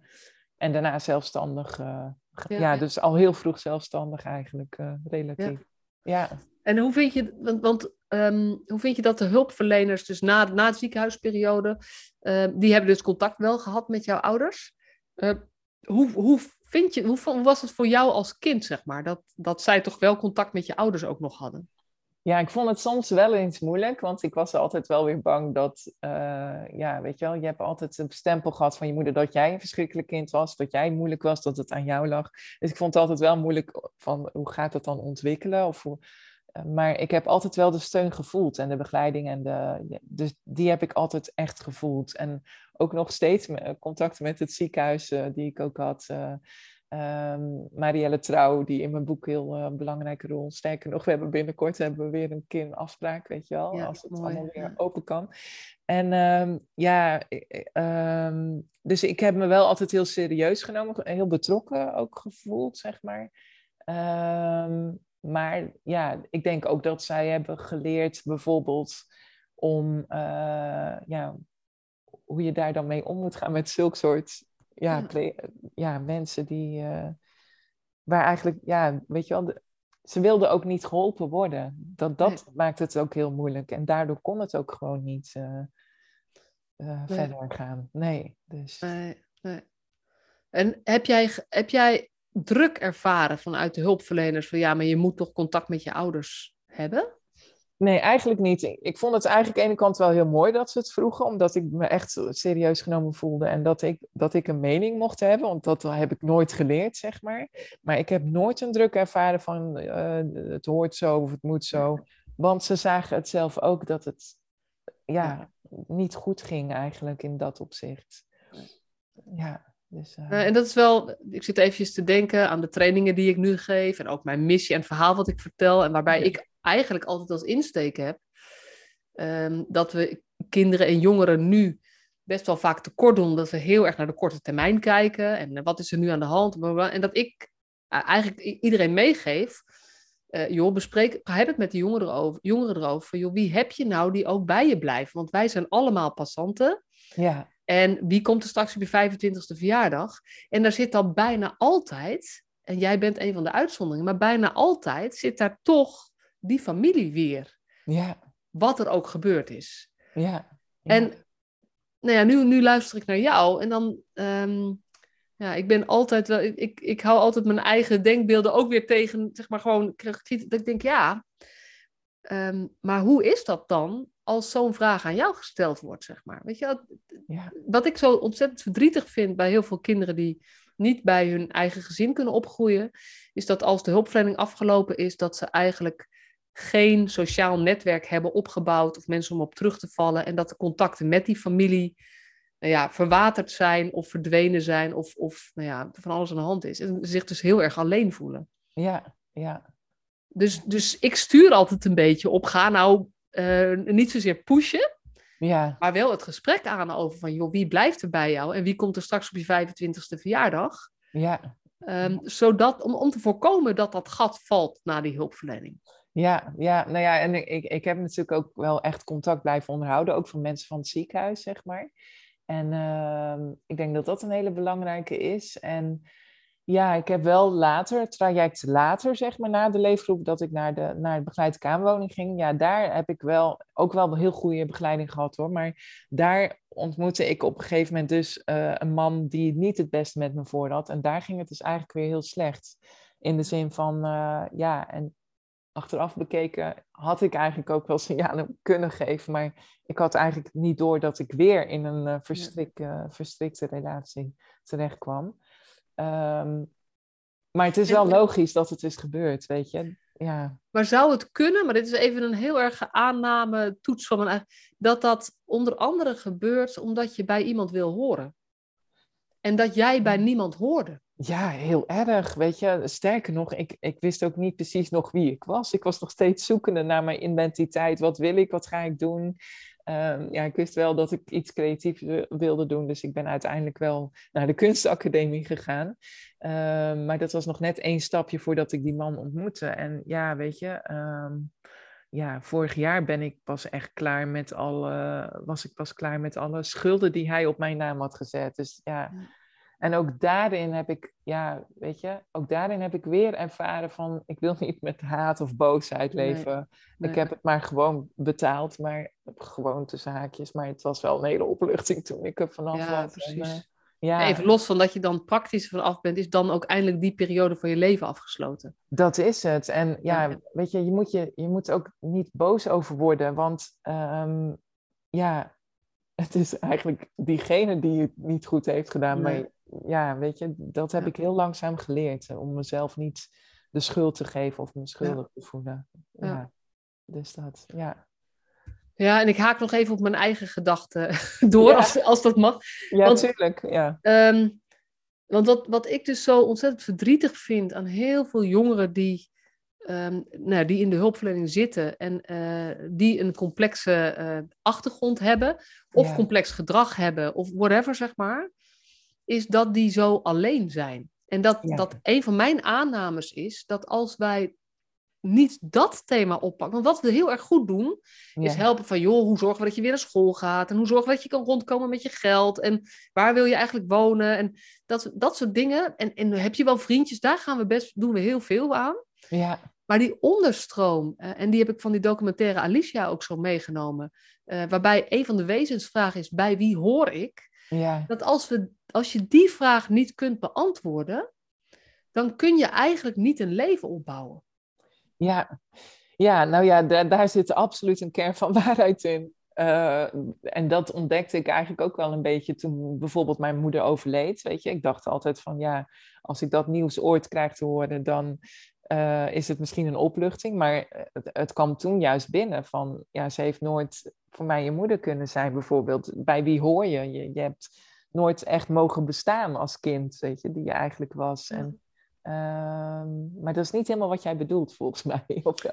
Speaker 2: En daarna zelfstandig, ja, ja, dus al heel vroeg zelfstandig eigenlijk, relatief. ja.
Speaker 1: En hoe vind je, want, want ehm, hoe vind je dat de hulpverleners, dus na, na de ziekenhuisperiode, uh, die hebben dus contact wel gehad met jouw ouders. Uh, hoe, hoe, vind je, hoe, was het voor jou als kind, zeg maar, dat, dat zij toch wel contact met je ouders ook nog hadden?
Speaker 2: Ja, ik vond het soms wel eens moeilijk, want ik was altijd wel weer bang dat, uh, ja, weet je wel, je hebt altijd een stempel gehad van je moeder dat jij een verschrikkelijk kind was, dat jij moeilijk was, dat het aan jou lag. Dus ik vond het altijd wel moeilijk van hoe gaat het dan ontwikkelen of hoe, maar ik heb altijd wel de steun gevoeld en de begeleiding en de, dus die heb ik altijd echt gevoeld. En ook nog steeds contact met het ziekenhuis uh, die ik ook had. Uh, um, Marielle Trouw, die in mijn boek heel uh, belangrijke rol. Sterker nog, we hebben binnenkort hebben we weer een keer een afspraak, weet je wel, als het allemaal weer open kan. En um, ja, um, dus ik heb me wel altijd heel serieus genomen, heel betrokken ook gevoeld, zeg maar. Maar ja, ik denk ook dat zij hebben geleerd bijvoorbeeld om uh, ja, hoe je daar dan mee om moet gaan met zulk soort ja, ja. ja mensen die uh, waar eigenlijk, ja, weet je wel, ze wilden ook niet geholpen worden. Dat, dat maakt het ook heel moeilijk. En daardoor kon het ook gewoon niet uh, nee. verder gaan. Nee, dus.
Speaker 1: Nee, nee. En heb jij, heb jij druk ervaren vanuit de hulpverleners van ja, maar je moet toch contact met je ouders hebben?
Speaker 2: Nee, eigenlijk niet. Ik vond het eigenlijk aan de ene kant wel heel mooi dat ze het vroegen, omdat ik me echt serieus genomen voelde en dat ik, dat ik een mening mocht hebben, want dat heb ik nooit geleerd, zeg maar. Maar ik heb nooit een druk ervaren van uh, het hoort zo of het moet zo, want ze zagen het zelf ook dat het ja, niet goed ging eigenlijk in dat opzicht. Ja.
Speaker 1: Dus, uh... en dat is wel, ik zit eventjes te denken aan de trainingen die ik nu geef en ook mijn missie en verhaal wat ik vertel en waarbij ik eigenlijk altijd als insteek heb um, dat we kinderen en jongeren nu best wel vaak tekort doen, dat we heel erg naar de korte termijn kijken en wat is er nu aan de hand en dat ik eigenlijk iedereen meegeef, uh, joh, bespreek, heb het met de jongeren over, jongeren erover, joh, wie heb je nou die ook bij je blijft? Want wij zijn allemaal passanten.
Speaker 2: Ja.
Speaker 1: En wie komt er straks op je 25e verjaardag? En daar zit dan bijna altijd, en jij bent een van de uitzonderingen, maar bijna altijd zit daar toch die familie weer.
Speaker 2: Ja.
Speaker 1: Wat er ook gebeurd is.
Speaker 2: Ja.
Speaker 1: En nou ja, nu, nu luister ik naar jou en dan, ehm, ja, ik ben altijd wel, ik, ik hou altijd mijn eigen denkbeelden ook weer tegen, zeg maar gewoon, dat ik denk, ja, um, maar hoe is dat dan als zo'n vraag aan jou gesteld wordt, zeg maar. Weet je,
Speaker 2: ja.
Speaker 1: wat ik zo ontzettend verdrietig vind bij heel veel kinderen die niet bij hun eigen gezin kunnen opgroeien, is dat als de hulpverlening afgelopen is, dat ze eigenlijk geen sociaal netwerk hebben opgebouwd of mensen om op terug te vallen en dat de contacten met die familie nou ja, verwaterd zijn of verdwenen zijn of, of nou ja, van alles aan de hand is. En zich dus heel erg alleen voelen.
Speaker 2: Ja, ja.
Speaker 1: Dus, dus ik stuur altijd een beetje op, ga nou uh, niet zozeer pushen,
Speaker 2: ja.
Speaker 1: maar wel het gesprek aan over van, joh, wie blijft er bij jou en wie komt er straks op je 25ste verjaardag?
Speaker 2: Ja.
Speaker 1: Um, zodat, om, om te voorkomen dat dat gat valt na die hulpverlening.
Speaker 2: Ja, ja, nou ja, en ik, ik heb natuurlijk ook wel echt contact blijven onderhouden, ook van mensen van het ziekenhuis, zeg maar. En uh, ik denk dat dat een hele belangrijke is. En ja, ik heb wel later, het traject later, zeg maar, na de leefgroep, dat ik naar de, naar de begeleide kamerwoning ging. Ja, daar heb ik wel ook wel heel goede begeleiding gehad hoor. Maar daar ontmoette ik op een gegeven moment dus uh, een man die niet het beste met me voor had. En daar ging het dus eigenlijk weer heel slecht. In de zin van, uh, ja, en achteraf bekeken had ik eigenlijk ook wel signalen kunnen geven. Maar ik had eigenlijk niet door dat ik weer in een uh, verstrik, verstrikte relatie terecht kwam. Um, maar het is wel logisch dat het is gebeurd, weet je. Ja.
Speaker 1: Maar zou het kunnen, maar dit is even een heel erg aanname toets van mijn dat dat onder andere gebeurt omdat je bij iemand wil horen. En dat jij bij niemand hoorde.
Speaker 2: Ja, heel erg. Weet je, sterker nog, ik, ik wist ook niet precies nog wie ik was. Ik was nog steeds zoekende naar mijn identiteit. Wat wil ik? Wat ga ik doen? Um, ja, ik wist wel dat ik iets creatiefs wilde doen, dus ik ben uiteindelijk wel naar de kunstacademie gegaan. Um, maar dat was nog net één stapje voordat ik die man ontmoette. En ja, weet je, um, ja, vorig jaar ben ik pas echt klaar met alle, was ik pas klaar met alle schulden die hij op mijn naam had gezet. Dus ja, en ook daarin heb ik, ja, weet je, ook daarin heb ik weer ervaren van, ik wil niet met haat of boosheid leven. Ik heb het maar gewoon betaald, maar gewoon tussen haakjes. Maar het was wel een hele opluchting toen ik er vanaf
Speaker 1: ja, was. Precies. En, uh, ja. Even los van dat je dan praktisch vanaf bent, is dan ook eindelijk die periode van je leven afgesloten.
Speaker 2: Dat is het. En ja, weet je, je moet, je, je moet ook niet boos over worden, want um, ja, het is eigenlijk diegene die het niet goed heeft gedaan. Maar ja, weet je, dat heb ik heel langzaam geleerd. Om mezelf niet de schuld te geven of me schuldig te voelen. Ja. Dus dat, ja.
Speaker 1: Ja, en ik haak nog even op mijn eigen gedachten door, als, als dat mag.
Speaker 2: Ja, natuurlijk. Ja.
Speaker 1: Um, want wat, wat ik dus zo ontzettend verdrietig vind aan heel veel jongeren die, um, nou, die in de hulpverlening zitten en uh, die een complexe uh, achtergrond hebben, of complex gedrag hebben, of whatever, zeg maar, is dat die zo alleen zijn. En dat, dat een van mijn aannames is dat als wij niet dat thema oppakken. Want wat we heel erg goed doen, is helpen van, joh, hoe zorgen we dat je weer naar school gaat? En hoe zorgen we dat je kan rondkomen met je geld? En waar wil je eigenlijk wonen? En dat, dat soort dingen. En, en heb je wel vriendjes? Daar gaan we best, doen we heel veel aan.
Speaker 2: Ja.
Speaker 1: Maar die onderstroom, uh, en die heb ik van die documentaire Alicia ook zo meegenomen, uh, waarbij een van de wezensvragen is, bij wie hoor ik?
Speaker 2: Ja.
Speaker 1: Dat als, we, als je die vraag niet kunt beantwoorden, dan kun je eigenlijk niet een leven opbouwen.
Speaker 2: Ja, ja nou ja, daar, daar zit absoluut een kern van waarheid in. Uh, en dat ontdekte ik eigenlijk ook wel een beetje toen bijvoorbeeld mijn moeder overleed. Weet je, ik dacht altijd van ja, als ik dat nieuws ooit krijg te horen, dan uh, is het misschien een opluchting. Maar het, het, kwam toen juist binnen van ja, ze heeft nooit voor mij je moeder kunnen zijn, bijvoorbeeld. Bij wie hoor je? Je, je hebt nooit echt mogen bestaan als kind, weet je, die je eigenlijk was. En Um, maar dat is niet helemaal wat jij bedoelt, volgens mij.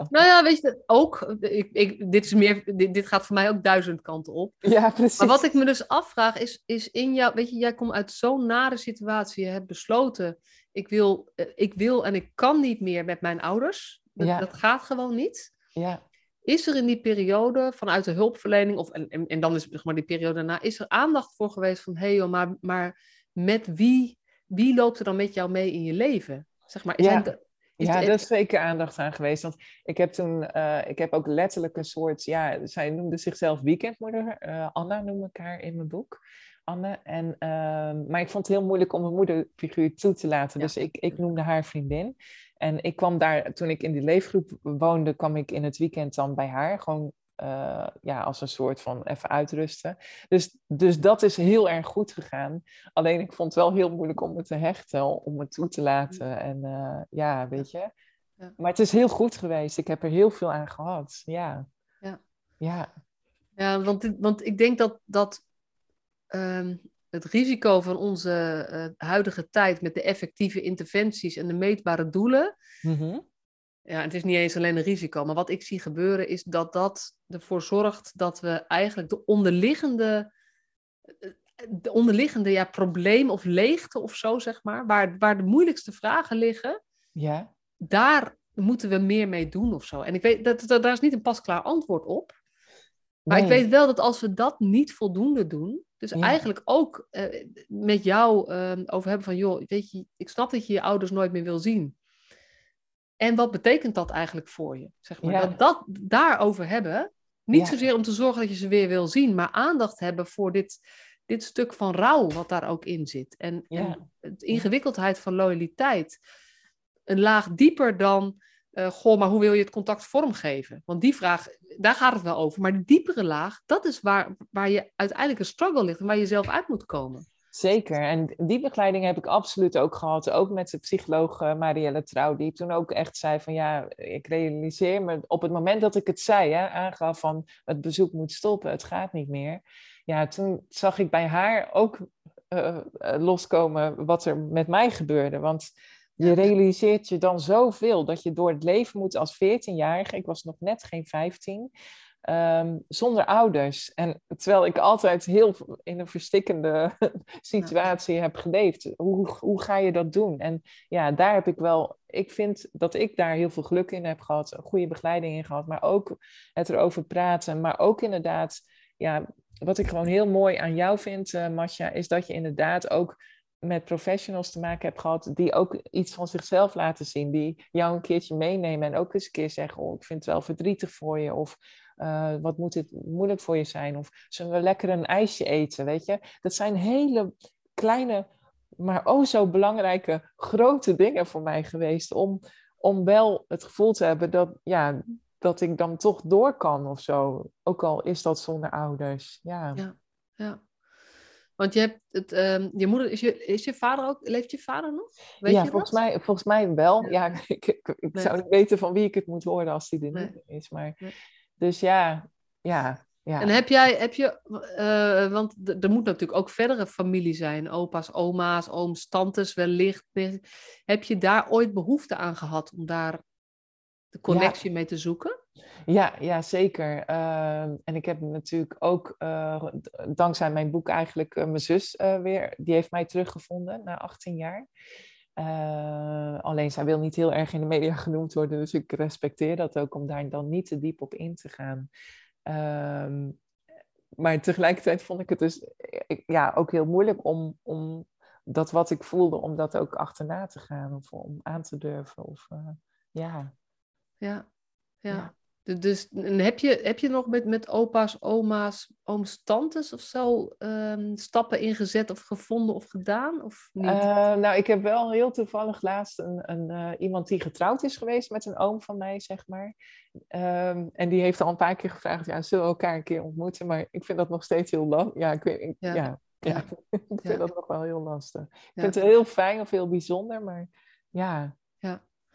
Speaker 1: Nou ja, weet je, ook. Ik, ik, dit, is meer, dit, dit, gaat voor mij ook duizend kanten op.
Speaker 2: Ja, precies.
Speaker 1: Maar wat ik me dus afvraag is, is in jou, weet je, jij komt uit zo'n nare situatie. Je hebt besloten, ik wil, eh, ik wil en ik kan niet meer met mijn ouders. Dat, ja. dat gaat gewoon niet.
Speaker 2: Ja.
Speaker 1: Is er in die periode vanuit de hulpverlening, of, en, en, en dan is zeg maar die periode daarna, is er aandacht voor geweest van, hé hey joh, maar, maar met wie wie loopt er dan met jou mee in je leven? Zeg maar,
Speaker 2: ja, de, ja er is zeker aandacht aan geweest. Want ik heb toen, uh, ik heb ook letterlijk een soort, ja, zij noemde zichzelf weekendmoeder. Uh, Anna noem ik haar in mijn boek. Anne. En, uh, maar ik vond het heel moeilijk om een moederfiguur toe te laten. Ja. Dus ik, ik noemde haar vriendin. En ik kwam daar, toen ik in die leefgroep woonde, kwam ik in het weekend dan bij haar. Gewoon uh, ja, als een soort van even uitrusten. Dus, dus dat is heel erg goed gegaan. Alleen ik vond het wel heel moeilijk om me te hechten, om het toe te laten. En uh, ja, weet je. Ja. Maar het is heel goed geweest. Ik heb er heel veel aan gehad. Ja.
Speaker 1: Ja,
Speaker 2: ja.
Speaker 1: ja want, want ik denk dat, dat um, het risico van onze uh, huidige tijd met de effectieve interventies en de meetbare doelen.
Speaker 2: Mm -hmm
Speaker 1: ja, het is niet eens alleen een risico, maar wat ik zie gebeuren is dat dat ervoor zorgt dat we eigenlijk de onderliggende, de onderliggende ja, probleem of leegte of zo, zeg maar, waar, waar de moeilijkste vragen liggen,
Speaker 2: ja.
Speaker 1: daar moeten we meer mee doen of zo. En ik weet, dat, dat daar is niet een pasklaar antwoord op. Maar nee. ik weet wel dat als we dat niet voldoende doen, dus ja. eigenlijk ook uh, met jou uh, over hebben van, joh, weet je, ik snap dat je je ouders nooit meer wil zien. En wat betekent dat eigenlijk voor je? Zeg maar. Ja. Dat, dat daarover hebben. Niet ja. zozeer om te zorgen dat je ze weer wil zien, maar aandacht hebben voor dit, dit stuk van rouw wat daar ook in zit. En, en de ingewikkeldheid van loyaliteit. Een laag dieper dan, uh, goh, maar hoe wil je het contact vormgeven? Want die vraag, daar gaat het wel over. Maar die diepere laag, dat is waar, waar je uiteindelijk een struggle ligt en waar je zelf uit moet komen.
Speaker 2: Zeker, en die begeleiding heb ik absoluut ook gehad. Ook met de psycholoog uh, Marielle Trouw, die toen ook echt zei van ja, ik realiseer me op het moment dat ik het zei, hè, aangaf van het bezoek moet stoppen, het gaat niet meer. Ja, toen zag ik bij haar ook uh, loskomen wat er met mij gebeurde. Want je realiseert je dan zoveel dat je door het leven moet als 14-jarige, ik was nog net geen 15, ehm, zonder ouders. En terwijl ik altijd heel in een verstikkende situatie heb geleefd. Hoe, hoe ga je dat doen? En ja, daar heb ik wel, ik vind dat ik daar heel veel geluk in heb gehad, een goede begeleiding in gehad, maar ook het erover praten, maar ook inderdaad, ja, wat ik gewoon heel mooi aan jou vind, uh, Masha, is dat je inderdaad ook met professionals te maken hebt gehad die ook iets van zichzelf laten zien, die jou een keertje meenemen en ook eens een keer zeggen, oh, ik vind het wel verdrietig voor je, of uh, wat moet dit moeilijk voor je zijn, of zullen we lekker een ijsje eten, weet je? Dat zijn hele kleine, maar oh zo belangrijke, grote dingen voor mij geweest, om, om wel het gevoel te hebben dat, ja, dat ik dan toch door kan of zo, ook al is dat zonder ouders. Ja,
Speaker 1: ja. Want je hebt het, um, je moeder, is je, is je vader ook, leeft je vader nog?
Speaker 2: Weet ja, je volgens, mij, volgens mij wel. Ja, ja ik, ik, ik zou niet weten van wie ik het moet horen als die er nee. niet is. Maar, nee. Dus ja, ja, ja.
Speaker 1: En heb jij, heb je, uh, want er moet natuurlijk ook verdere familie zijn, opa's, oma's, ooms, tantes wellicht. Heb je daar ooit behoefte aan gehad om daar de connectie ja. mee te zoeken?
Speaker 2: Ja, ja zeker. Uh, en ik heb natuurlijk ook, uh, dankzij mijn boek eigenlijk, uh, mijn zus weer, die heeft mij teruggevonden na 18 jaar. alleen zij wil niet heel erg in de media genoemd worden, dus ik respecteer dat ook om daar dan niet te diep op in te gaan. Ehm, maar tegelijkertijd vond ik het dus ja, ook heel moeilijk om, om dat wat ik voelde, om dat ook achterna te gaan of om aan te durven. Of, ja.
Speaker 1: Ja, ja. Dus heb je, heb je nog met, met opa's, oma's, ooms, tantes of zo um, stappen ingezet of gevonden of gedaan? Of niet?
Speaker 2: Uh, nou, ik heb wel heel toevallig laatst een, een, uh, iemand die getrouwd is geweest met een oom van mij, zeg maar. Um, en die heeft al een paar keer gevraagd, ja, zullen we elkaar een keer ontmoeten? Maar ik vind dat nog steeds heel lastig. Ja, ik, weet, ik, ja. ja. Ja, ik vind ja. dat nog wel heel lastig. Ik vind het heel fijn of heel bijzonder, maar ja.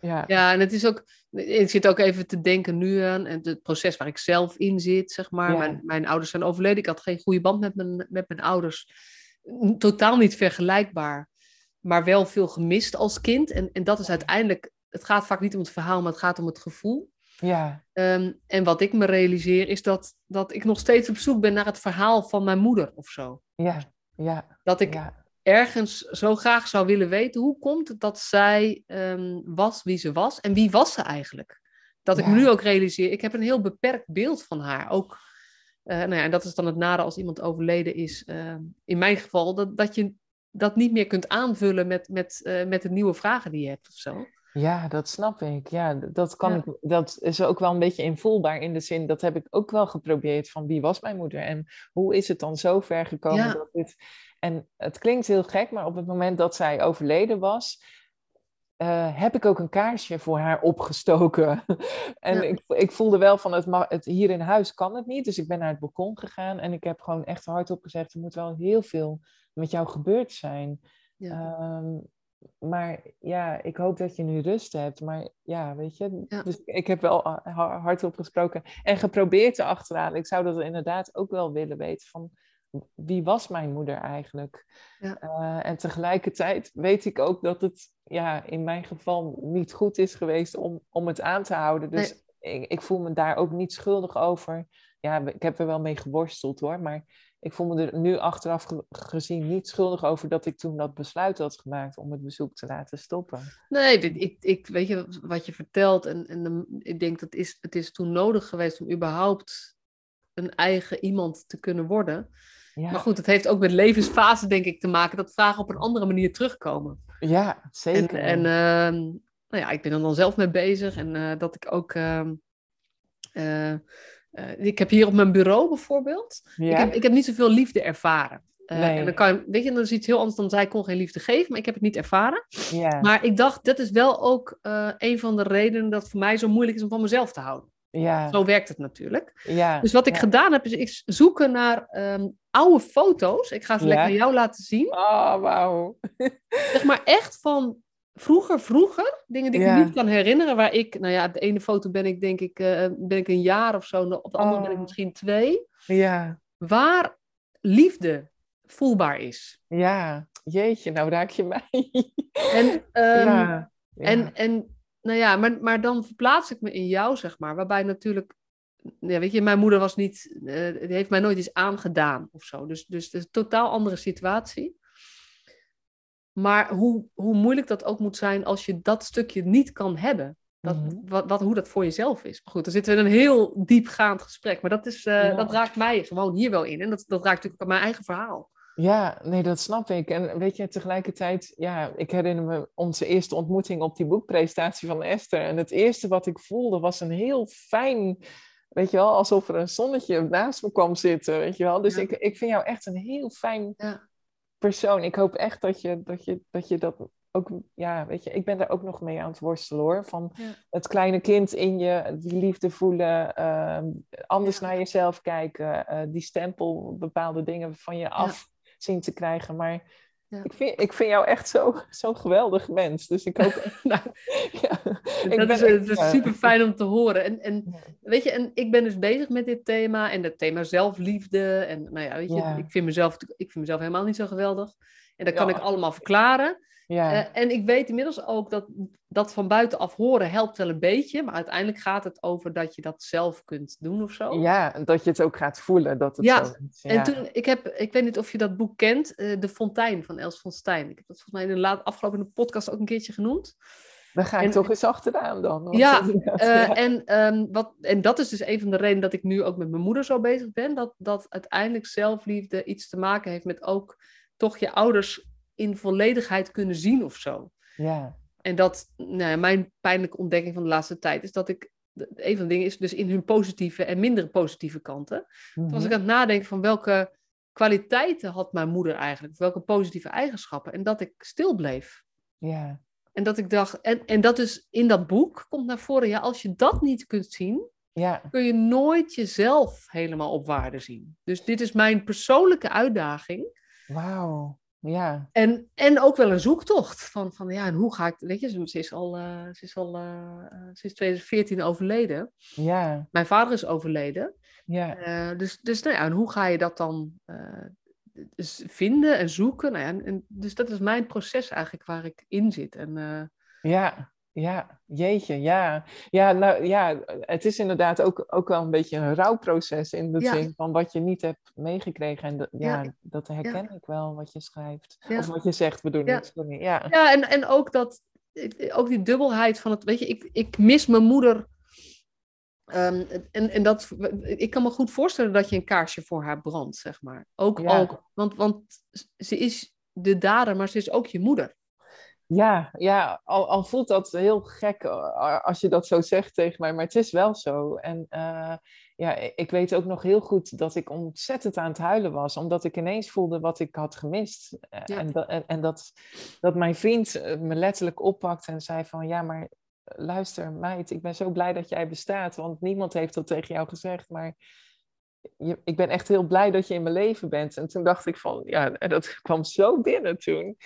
Speaker 1: Ja, ja. en het is ook, ik zit ook even te denken nu aan en het proces waar ik zelf in zit, zeg maar. Ja. Mijn, mijn ouders zijn overleden, ik had geen goede band met mijn, met mijn ouders. Totaal niet vergelijkbaar, maar wel veel gemist als kind. En, en dat is uiteindelijk, het gaat vaak niet om het verhaal, maar het gaat om het gevoel.
Speaker 2: Ja.
Speaker 1: Um, en wat ik me realiseer is dat, dat ik nog steeds op zoek ben naar het verhaal van mijn moeder of zo.
Speaker 2: Ja, ja.
Speaker 1: Dat ik
Speaker 2: ja
Speaker 1: ergens zo graag zou willen weten, hoe komt het dat zij um, was wie ze was en wie was ze eigenlijk? Dat ik ja. nu ook realiseer, ik heb een heel beperkt beeld van haar. Ook, uh, nou ja, en dat is dan het nare als iemand overleden is, uh, in mijn geval, dat, dat je dat niet meer kunt aanvullen met, met, uh, met de nieuwe vragen die je hebt of zo.
Speaker 2: Ja, dat snap ik. Ja, dat, kan ja. ik, dat is ook wel een beetje invoelbaar in de zin, dat heb ik ook wel geprobeerd van wie was mijn moeder en hoe is het dan zo ver gekomen ja. dat dit en het klinkt heel gek, maar op het moment dat zij overleden was, uh, heb ik ook een kaarsje voor haar opgestoken. en ja. ik, ik voelde wel van, het, het, hier in huis kan het niet. Dus ik ben naar het balkon gegaan en ik heb gewoon echt hardop gezegd, er moet wel heel veel met jou gebeurd zijn. Ja. Um, maar ja, ik hoop dat je nu rust hebt. Maar ja, weet je, ja. dus ik heb wel hardop gesproken en geprobeerd te achterhalen. Ik zou dat inderdaad ook wel willen weten van wie was mijn moeder eigenlijk? Ja. Uh, en tegelijkertijd weet ik ook dat het ja, in mijn geval niet goed is geweest om, om het aan te houden. Dus nee. ik, ik, voel me daar ook niet schuldig over. Ja, ik heb er wel mee geworsteld hoor, maar ik voel me er nu achteraf gezien niet schuldig over dat ik toen dat besluit had gemaakt om het bezoek te laten stoppen.
Speaker 1: Nee, ik, ik weet je wat je vertelt en, en ik denk dat is, het is toen nodig geweest om überhaupt een eigen iemand te kunnen worden. Ja. Maar goed, het heeft ook met levensfase, denk ik, te maken dat vragen op een andere manier terugkomen.
Speaker 2: Ja, zeker.
Speaker 1: En, en uh, nou ja, ik ben er dan zelf mee bezig en uh, dat ik ook. Uh, ik heb hier op mijn bureau bijvoorbeeld. Ja. Ik, heb, ik heb niet zoveel liefde ervaren. Nee. En dan kan weet je, dat is iets heel anders dan zij kon geen liefde geven, maar ik heb het niet ervaren.
Speaker 2: Ja.
Speaker 1: Maar ik dacht, dat is wel ook een van de redenen dat het voor mij zo moeilijk is om van mezelf te houden.
Speaker 2: Ja.
Speaker 1: Zo werkt het natuurlijk.
Speaker 2: Ja.
Speaker 1: Dus wat ik gedaan heb, is ik zoeken naar um, oude foto's. Ik ga ze lekker aan jou laten zien.
Speaker 2: Oh, wauw.
Speaker 1: zeg maar echt van vroeger, vroeger. Dingen die ik me niet kan herinneren. Waar ik, nou ja, de ene foto ben ik denk ik, uh, ben ik een jaar of zo. Op de andere oh. ben ik misschien twee.
Speaker 2: Ja.
Speaker 1: Waar liefde voelbaar is.
Speaker 2: Ja, jeetje, nou raak je mij.
Speaker 1: en, um, ja. En, en nou ja, maar, maar dan verplaats ik me in jou, zeg maar. Waarbij natuurlijk ja, weet je, mijn moeder was niet, uh, die heeft mij nooit iets aangedaan of zo. Dus, dus het is een totaal andere situatie. Maar hoe, hoe moeilijk dat ook moet zijn als je dat stukje niet kan hebben. Dat, mhm. wat, wat, hoe dat voor jezelf is. Maar goed, dan zitten we in een heel diepgaand gesprek. Maar dat, is, uh, dat raakt mij gewoon hier wel in. En dat, dat raakt natuurlijk mijn eigen verhaal.
Speaker 2: Ja, nee, dat snap ik. En weet je, tegelijkertijd, ja, ik herinner me onze eerste ontmoeting op die boekpresentatie van Esther. En het eerste wat ik voelde was een heel fijn, weet je wel, alsof er een zonnetje naast me kwam zitten, weet je wel. Dus ik, ik vind jou echt een heel fijn ja. Persoon. Ik hoop echt dat je dat, je, dat je dat ook, ja, weet je, ik ben daar ook nog mee aan het worstelen hoor. Van het kleine kind in je, die liefde voelen, uh, anders naar jezelf kijken, uh, die stempel, bepaalde dingen van je af zien te krijgen. Maar ja. ik, vind, ik vind jou echt zo'n zo geweldig mens. Dus ik hoop. nou,
Speaker 1: ja, ik dat is, is super fijn om te horen. En, en weet je, en ik ben dus bezig met dit thema en het thema zelfliefde. En nou ja, weet je, ik, vind mezelf, ik vind mezelf helemaal niet zo geweldig. En dat kan ik allemaal verklaren. Ja. Uh, en ik weet inmiddels ook dat dat van buitenaf horen helpt wel een beetje, maar uiteindelijk gaat het over dat je dat zelf kunt doen of zo.
Speaker 2: Ja, dat je het ook gaat voelen. Dat het
Speaker 1: ja. Zo is. ja, en toen, ik heb, ik weet niet of je dat boek kent, uh, De Fontein van Els van Stijn. Ik heb dat volgens mij in de laat, afgelopen podcast ook een keertje genoemd.
Speaker 2: Dan ga ik toch eens achteraan dan.
Speaker 1: Ja, uh, en, um, wat, en dat is dus een van de redenen dat ik nu ook met mijn moeder zo bezig ben. Dat, dat uiteindelijk zelfliefde iets te maken heeft met ook toch je ouders in volledigheid kunnen zien of zo.
Speaker 2: Ja.
Speaker 1: En dat, nou, mijn pijnlijke ontdekking van de laatste tijd is dat ik, een van de dingen is dus in hun positieve en minder positieve kanten. Mm was ik aan het nadenken van welke kwaliteiten had mijn moeder eigenlijk, welke positieve eigenschappen, en dat ik stil bleef.
Speaker 2: Ja.
Speaker 1: En dat ik dacht, en, en dat is in dat boek komt naar voren, ja, als je dat niet kunt zien,
Speaker 2: ja.
Speaker 1: kun je nooit jezelf helemaal op waarde zien. Dus dit is mijn persoonlijke uitdaging.
Speaker 2: Wauw. Ja.
Speaker 1: En, en ook wel een zoektocht van, van ja, en hoe ga ik, weet je, ze is al, uh, ze is al uh, ze is 2014 overleden.
Speaker 2: Ja.
Speaker 1: Mijn vader is overleden.
Speaker 2: Ja.
Speaker 1: Uh, dus, dus nou ja, en hoe ga je dat dan dus vinden en zoeken? Nou ja, en, dus dat is mijn proces eigenlijk waar ik in zit. En,
Speaker 2: ja, ja, jeetje, ja. Ja, nou ja, het is inderdaad ook, ook wel een beetje een rouwproces in de zin van wat je niet hebt meegekregen. En ja, dat herken ik wel wat je schrijft. Of wat je zegt, bedoel ik. Sorry. Ja,
Speaker 1: ja en, en ook, dat, ook die dubbelheid van het, weet je, ik, ik mis mijn moeder. Um, en, en dat, ik kan me goed voorstellen dat je een kaarsje voor haar brandt, zeg maar. Ook, ook want, want ze is de dader, maar ze is ook je moeder.
Speaker 2: Ja, ja al, al, voelt dat heel gek eh, als je dat zo zegt tegen mij, maar het is wel zo. En uh, ja, ik weet ook nog heel goed dat ik ontzettend aan het huilen was, omdat ik ineens voelde wat ik had gemist. Eh, en, dat, en, en, dat, dat mijn vriend me letterlijk oppakte en zei van, ja, maar luister meid, ik ben zo blij dat jij bestaat, want niemand heeft dat tegen jou gezegd, maar je, ik ben echt heel blij dat je in mijn leven bent. En toen dacht ik van, ja, dat kwam zo binnen toen.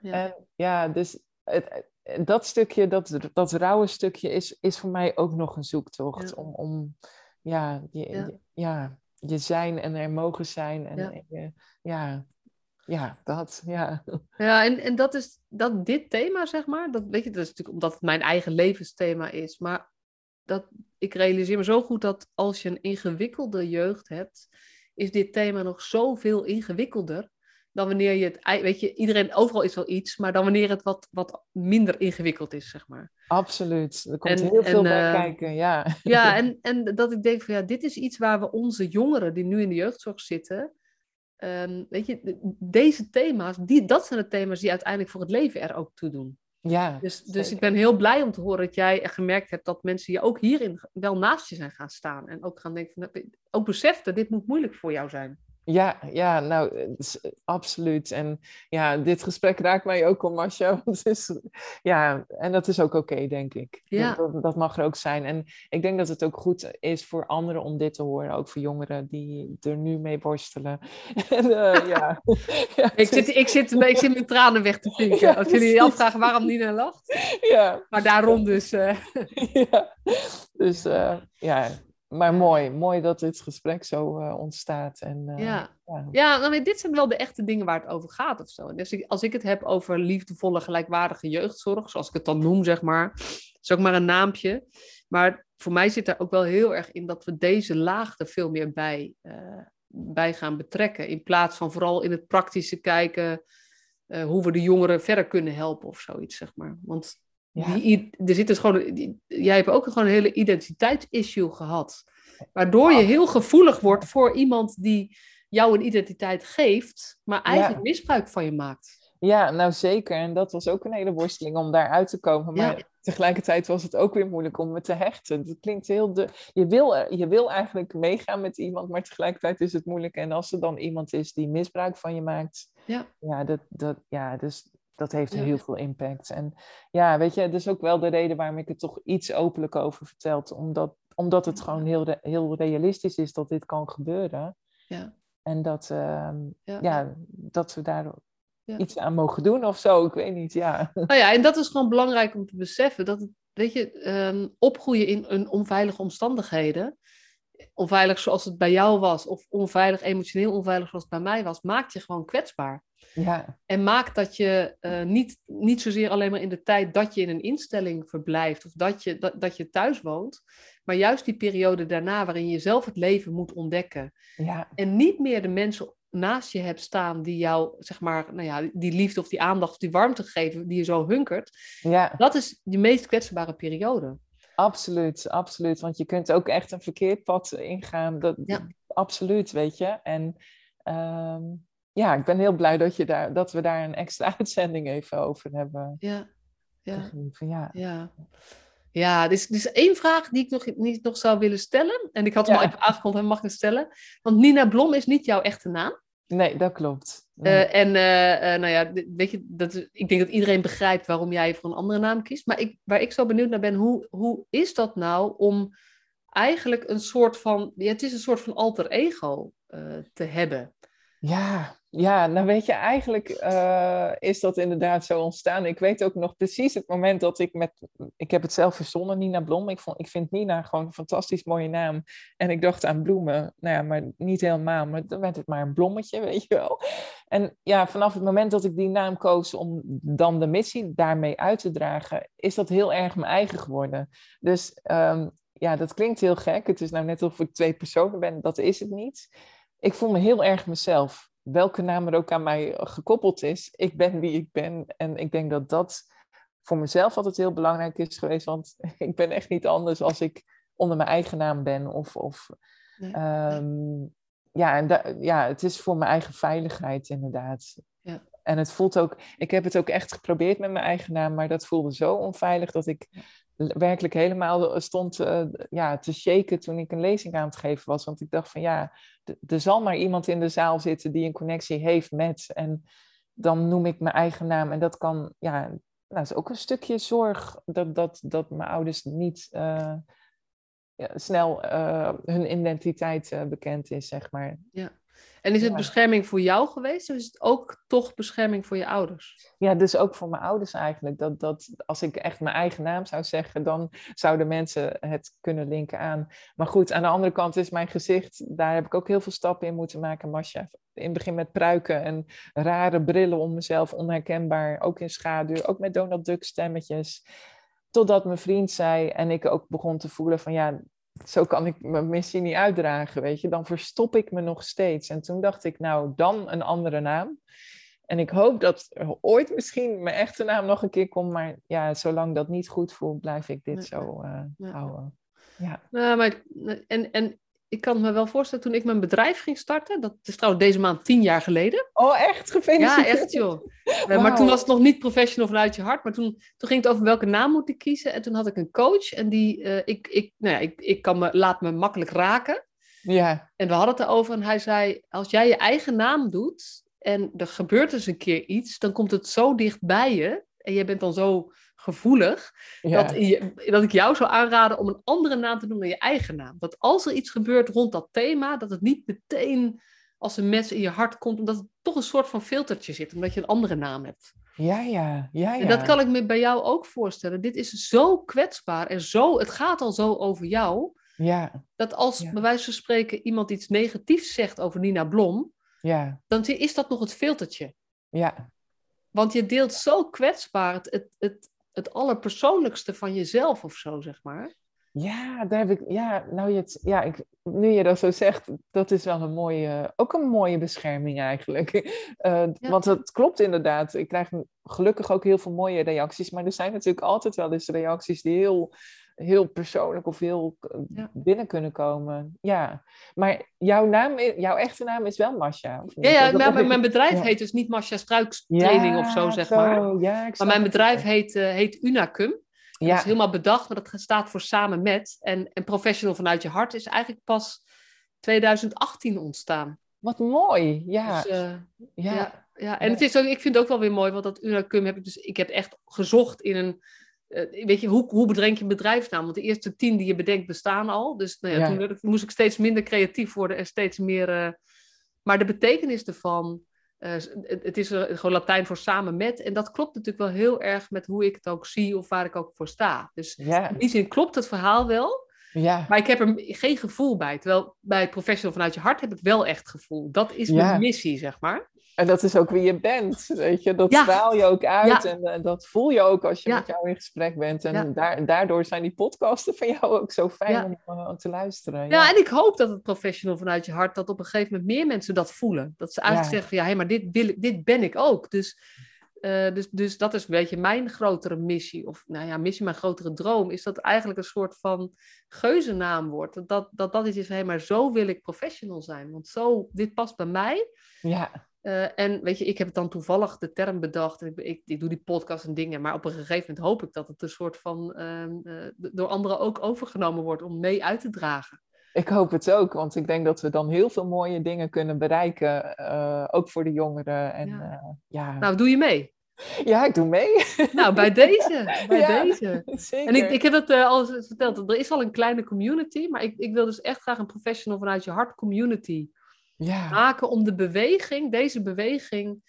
Speaker 2: Ja, en, ja dus het, dat stukje, dat, dat rauwe stukje, is, is voor mij ook nog een zoektocht. Om, om ja, je, ja. Je, zijn en er mogen zijn. En, ja. je, ja, ja, dat, ja.
Speaker 1: Ja, en, en dat is dat dit thema, zeg maar, dat weet je, dat is natuurlijk omdat het mijn eigen levensthema is, maar dat, ik realiseer me zo goed dat als je een ingewikkelde jeugd hebt, is dit thema nog zoveel ingewikkelder dan wanneer je het, weet je, iedereen, overal is wel iets, maar dan wanneer het wat, wat minder ingewikkeld is, zeg maar.
Speaker 2: Absoluut, er komt heel veel bij uh, kijken, ja.
Speaker 1: Ja, en, en dat ik denk van ja, dit is iets waar we onze jongeren die nu in de jeugdzorg zitten, um, weet je, deze thema's, die, dat zijn de thema's die uiteindelijk voor het leven er ook toe doen.
Speaker 2: Ja,
Speaker 1: dus, dus ik ben heel blij om te horen dat jij gemerkt hebt dat mensen je ook hierin wel naast je zijn gaan staan. En ook gaan denken, van, ook beseften, dit moet moeilijk voor jou zijn.
Speaker 2: Ja, ja, nou, eh, absoluut. En ja, dit gesprek raakt mij ook om Marcia. ja, en dat is ook oké, denk ik.
Speaker 1: Ja.
Speaker 2: Dat, dat, mag er ook zijn. En ik denk dat het ook goed is voor anderen om dit te horen. Ook voor jongeren die er nu mee worstelen. en, uh, ja.
Speaker 1: ja ik, zit, ik, zit, ik zit mijn tranen weg te pinken. Als jullie je afvragen waarom Nina lacht.
Speaker 2: Ja.
Speaker 1: Maar daarom dus. Uh...
Speaker 2: ja. Dus ja, maar mooi, mooi dat dit gesprek zo uh, ontstaat. En, uh,
Speaker 1: ja, ja. ja nou, dit zijn wel de echte dingen waar het over gaat of zo. Dus als ik het heb over liefdevolle, gelijkwaardige jeugdzorg, zoals ik het dan noem, zeg maar, is ook maar een naampje. Maar voor mij zit daar ook wel heel erg in dat we deze laag er veel meer bij, uh, bij gaan betrekken. In plaats van vooral in het praktische kijken hoe we de jongeren verder kunnen helpen of zoiets, zeg maar. Want ja. die, er zit dus gewoon, die, jij hebt ook gewoon een hele identiteitsissue gehad. Waardoor je heel gevoelig wordt voor iemand die jou een identiteit geeft, maar eigenlijk misbruik van je maakt.
Speaker 2: Ja, nou zeker. En dat was ook een hele worsteling om daaruit te komen. Maar tegelijkertijd was het ook weer moeilijk om me te hechten. Dat klinkt heel de. Je wil, je wil eigenlijk meegaan met iemand, maar tegelijkertijd is het moeilijk. En als er dan iemand is die misbruik van je maakt, ja, ja, dat, dat, ja dus dat heeft heel veel impact. En ja, weet je, dat is ook wel de reden waarom ik het toch iets openlijk over vertel. Omdat, omdat het gewoon heel, heel realistisch is dat dit kan gebeuren. Ja. En dat, uh, ja. ja. dat we daar iets aan mogen doen of zo. Ik weet niet, ja.
Speaker 1: Nou ja, en dat is gewoon belangrijk om te beseffen. Dat het, weet je, um, opgroeien in een onveilige omstandigheden. Onveilig zoals het bij jou was, of onveilig, emotioneel onveilig zoals het bij mij was, maakt je gewoon kwetsbaar. Ja. En maakt dat je uh, niet, niet zozeer alleen maar in de tijd dat je in een instelling verblijft of dat je, dat, dat je thuis woont, maar juist die periode daarna waarin je zelf het leven moet ontdekken. Ja. En niet meer de mensen naast je hebt staan die jou, zeg maar, nou ja, die liefde of die aandacht of die warmte geven die je zo hunkert. Ja. Dat is de meest kwetsbare periode.
Speaker 2: Absoluut, absoluut. Want je kunt ook echt een verkeerd pad ingaan. Dat, ja. Absoluut, weet je. En ehm, ja, ik ben heel blij dat, je daar, dat we daar een extra uitzending even over hebben. Ja,
Speaker 1: ja. ja. ja. Ja, is, er is één vraag die ik nog, niet, nog zou willen stellen. En ik had hem al even aangekondigd en mag ik stellen. Want Nina Blom is niet jouw echte naam.
Speaker 2: Nee, dat klopt.
Speaker 1: Uh, en uh, uh, nou ja, weet je, dat, ik denk dat iedereen begrijpt waarom jij voor een andere naam kiest. Maar ik, waar ik zo benieuwd naar ben, hoe, hoe is dat nou om eigenlijk een soort van, ja, het is een soort van alter ego te hebben?
Speaker 2: Ja, ja, nou weet je, eigenlijk uh, is dat inderdaad zo ontstaan. Ik weet ook nog precies het moment dat ik met... Ik heb het zelf verzonnen, Nina Blom. Ik, vond, ik vind Nina gewoon een fantastisch mooie naam. En ik dacht aan bloemen. Nou ja, maar niet helemaal. Maar dan werd het maar een blommetje, weet je wel. En ja, vanaf het moment dat ik die naam koos om dan de missie daarmee uit te dragen... is dat heel erg mijn eigen geworden. Dus um, ja, dat klinkt heel gek. Het is nou net of ik twee personen ben. Dat is het niet ik voel me heel erg mezelf. Welke naam er ook aan mij gekoppeld is. Ik ben wie ik ben. En ik denk dat dat voor mezelf altijd heel belangrijk is geweest. Want ik ben echt niet anders als ik onder mijn eigen naam ben. Of, of ehm, ja, en ja, het is voor mijn eigen veiligheid inderdaad. Ja. En het voelt ook, ik heb het ook echt geprobeerd met mijn eigen naam, maar dat voelde zo onveilig dat ik werkelijk helemaal stond uh, ja, te shaken toen ik een lezing aan het geven was. Want ik dacht van ja, er zal maar iemand in de zaal zitten die een connectie heeft met. En dan noem ik mijn eigen naam. En dat kan, ja, nou, is ook een stukje zorg dat, dat, dat mijn ouders niet uh, ja, snel hun identiteit bekend is, zeg maar.
Speaker 1: Ja. En is het bescherming voor jou geweest of is het ook toch bescherming voor je ouders?
Speaker 2: Ja, dus ook voor mijn ouders eigenlijk. Dat, dat als ik echt mijn eigen naam zou zeggen, dan zouden mensen het kunnen linken aan. Maar goed, aan de andere kant is mijn gezicht, daar heb ik ook heel veel stappen in moeten maken, Masha. In het begin met pruiken en rare brillen om mezelf onherkenbaar, ook in schaduw, ook met Donald Duck stemmetjes. Totdat mijn vriend zei en ik ook begon te voelen van ja, zo kan ik mijn missie niet uitdragen, weet je. Dan verstop ik me nog steeds. En toen dacht ik, nou, dan een andere naam. En ik hoop dat ooit misschien mijn echte naam nog een keer komt. Maar ja, zolang dat niet goed voelt, blijf ik dit zo uh, houden.
Speaker 1: Ja. Nou, maar, en, en ik kan me wel voorstellen, toen ik mijn bedrijf ging starten, dat is trouwens deze maand tien jaar geleden.
Speaker 2: Oh, echt? Gefeliciteerd.
Speaker 1: Ja, echt joh. Eh, maar toen was het nog niet professional vanuit je hart, maar toen, toen ging het over welke naam moet ik kiezen. En toen had ik een coach en die, uh, ik, ik, nou ja, ik, ik kan me, laat me makkelijk raken. Ja. En we hadden het erover en hij zei, als jij je eigen naam doet en er gebeurt eens een keer iets, dan komt het zo dicht bij je en je bent dan zo gevoelig, dat, je, dat ik jou zou aanraden om een andere naam te doen dan je eigen naam. Dat als er iets gebeurt rond dat thema, dat het niet meteen als een mes in je hart komt, omdat het toch een soort van filtertje zit, omdat je een andere naam hebt.
Speaker 2: Ja, ja, ja, ja.
Speaker 1: En dat kan ik me bij jou ook voorstellen. Dit is zo kwetsbaar en zo, het gaat al zo over jou. Ja. Dat als ja. bij wijze van spreken iemand iets negatiefs zegt over Nina Blom, ja. dan is dat nog het filtertje. Ja. Want je deelt zo kwetsbaar het, het, het, het allerpersoonlijkste van jezelf of zo, zeg maar.
Speaker 2: Ja, daar heb ik, ja, nou je het, ja, ik, nu je dat zo zegt, dat is wel een mooie, ook een mooie bescherming eigenlijk. Uh, Want het klopt inderdaad. Ik krijg gelukkig ook heel veel mooie reacties, maar er zijn natuurlijk altijd wel eens reacties die heel, heel persoonlijk of heel eh, binnen kunnen komen. Ja, maar jouw naam, jouw echte naam is wel Masha.
Speaker 1: Ja, ja maar mijn bedrijf heet dus niet Masha Struiks Training of zo, zeg maar. Ja, maar mijn bedrijf heet, uh, heet Unacum. Ja. Dat is helemaal bedacht, maar dat staat voor samen met. En, en Professional vanuit je hart is eigenlijk pas 2018 ontstaan.
Speaker 2: Wat mooi, ja. Dus, uh,
Speaker 1: ja. ja. ja. en Het is ook, ik vind het ook wel weer mooi, want dat Unacum heb ik dus, ik heb echt gezocht in een, uh, weet je, hoe, hoe bedenk je een bedrijfsnaam? Want de eerste tien die je bedenkt bestaan al. Dus nou ja, toen moest ik steeds minder creatief worden en steeds meer, uh, maar de betekenis ervan, uh, het, is gewoon Latijn voor samen met. En dat klopt natuurlijk wel heel erg met hoe ik het ook zie of waar ik ook voor sta. Dus in die zin klopt het verhaal wel. Ja. Maar ik heb er geen gevoel bij. Terwijl bij het professional vanuit je hart heb ik wel echt gevoel. Dat is mijn missie, zeg maar.
Speaker 2: En dat is ook wie je bent, weet je. Dat straal je ook uit en, en, dat voel je ook als je met jou in gesprek bent. En daar, daardoor zijn die podcasten van jou ook zo fijn om uh, te luisteren.
Speaker 1: Ja. en ik hoop dat het professional vanuit je hart, dat op een gegeven moment meer mensen dat voelen. Dat ze eigenlijk zeggen van, ja, hé, maar dit, wil, dit ben ik ook. Dus, uh, dus, dus dat is een beetje mijn grotere missie. Of nou ja, missie, mijn grotere droom. Is dat eigenlijk een soort van geuzennaam wordt. Dat dat, dat, dat is, hé, maar zo wil ik professional zijn. Want zo, dit past bij mij. Ja. Uh, en weet je, ik heb dan toevallig de term bedacht. Ik, ik, ik, doe die podcast en dingen, maar op een gegeven moment hoop ik dat het een soort van uh, uh, door anderen ook overgenomen wordt om mee uit te dragen.
Speaker 2: Ik hoop het ook, want ik denk dat we dan heel veel mooie dingen kunnen bereiken, ook voor de jongeren. En, ja.
Speaker 1: ja. Nou, doe je mee?
Speaker 2: Ja, ik doe mee.
Speaker 1: Nou, bij deze. Bij ja, deze. Zeker. En ik, ik heb het al verteld, er is al een kleine community, maar ik, ik wil dus echt graag een professional vanuit je hart community ja. maken om de beweging, deze beweging,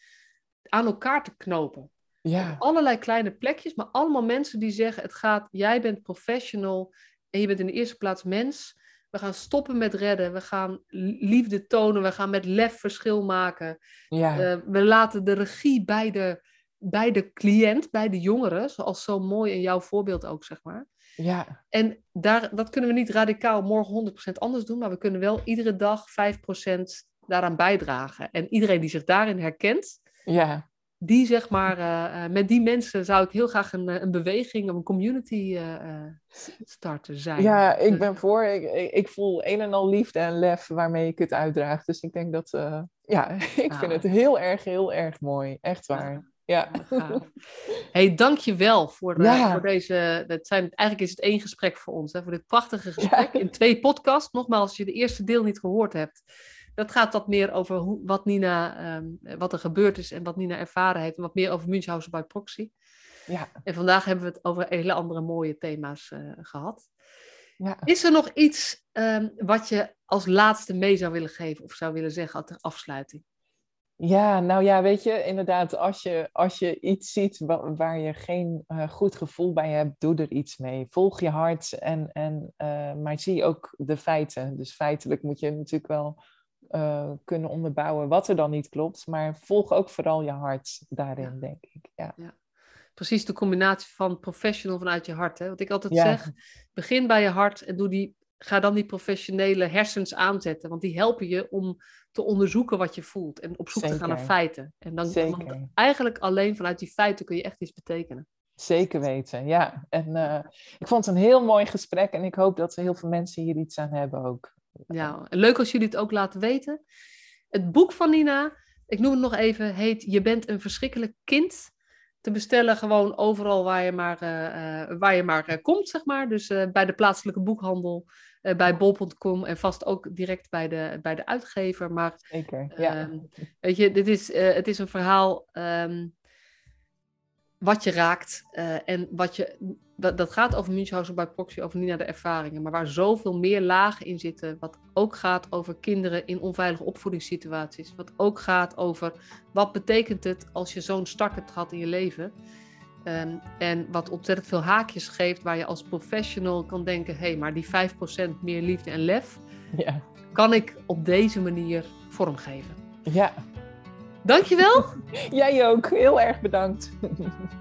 Speaker 1: aan elkaar te knopen. Ja. Op allerlei kleine plekjes, maar allemaal mensen die zeggen: het gaat, jij bent professional en je bent in de eerste plaats mens. We gaan stoppen met redden. We gaan liefde tonen. We gaan met lef verschil maken. Ja. Uh, we laten de regie bij de, bij de cliënt, bij de jongeren, zoals zo mooi in jouw voorbeeld ook, zeg maar. Ja. En daar, dat kunnen we niet radicaal morgen 100% anders doen, maar we kunnen wel iedere dag 5% daaraan bijdragen. En iedereen die zich daarin herkent, ja. die zeg maar, uh, met die mensen zou ik heel graag een, eh, een beweging, een community uh, starten zijn.
Speaker 2: Ja, ik ben voor. Ik, ik, voel een en al liefde en lef waarmee ik het uitdraag. Dus ik denk dat, ja, ik vind het heel erg, heel erg mooi. Echt waar. Ja.
Speaker 1: Ja hey, dank je wel voor, uh, voor deze. Dat zijn, eigenlijk is het één gesprek voor ons. Hè, voor dit prachtige gesprek in twee podcasts. Nogmaals, als je de eerste deel niet gehoord hebt. Dat gaat wat meer over hoe, wat Nina, um, wat er gebeurd is en wat Nina ervaren heeft. En wat meer over Münchhausen by proxy. Ja. En vandaag hebben we het over hele andere mooie thema's uh, gehad. Ja. Is er nog iets um, wat je als laatste mee zou willen geven of zou willen zeggen ter afsluiting?
Speaker 2: Ja, nou ja, weet je, inderdaad, als je, als je iets ziet waar, waar je geen uh, goed gevoel bij hebt, doe er iets mee. Volg je hart, en, en, uh, maar zie ook de feiten. Dus feitelijk moet je natuurlijk wel uh, kunnen onderbouwen wat er dan niet klopt, maar volg ook vooral je hart daarin, denk ik. Ja. ja.
Speaker 1: Precies de combinatie van professional vanuit je hart. Hè? Wat ik altijd zeg, begin bij je hart en doe die, ga dan die professionele hersens aanzetten, want die helpen je om te onderzoeken wat je voelt en op zoek te gaan naar feiten. En dan Zeker. eigenlijk alleen vanuit die feiten kun je echt iets betekenen.
Speaker 2: Zeker weten, ja. En uh, ik vond het een heel mooi gesprek en ik hoop dat er heel veel mensen hier iets aan hebben ook.
Speaker 1: Ja, leuk als jullie het ook laten weten. Het boek van Nina, ik noem het nog even, heet Je bent een verschrikkelijk kind. Te bestellen gewoon overal waar je maar, uh, waar je maar komt, zeg maar. Dus bij de plaatselijke boekhandel, bij bol.com en vast ook direct bij de, bij de uitgever. Maar, Zeker, ja. Ehm, weet je, dit is, het is een verhaal um, wat je raakt en wat je dat, dat gaat over Münchhausen bij proxy, over Nina de ervaringen, maar waar zoveel meer lagen in zitten, wat ook gaat over kinderen in onveilige opvoedingssituaties, wat ook gaat over wat betekent het als je zo'n start hebt gehad in je leven. Um, en wat ontzettend veel haakjes geeft, waar je als professional kan denken: hé, hey, maar die 5% meer liefde en lef, ja. kan ik op deze manier vormgeven. Ja. Dankjewel.
Speaker 2: Jij ook. Heel erg bedankt.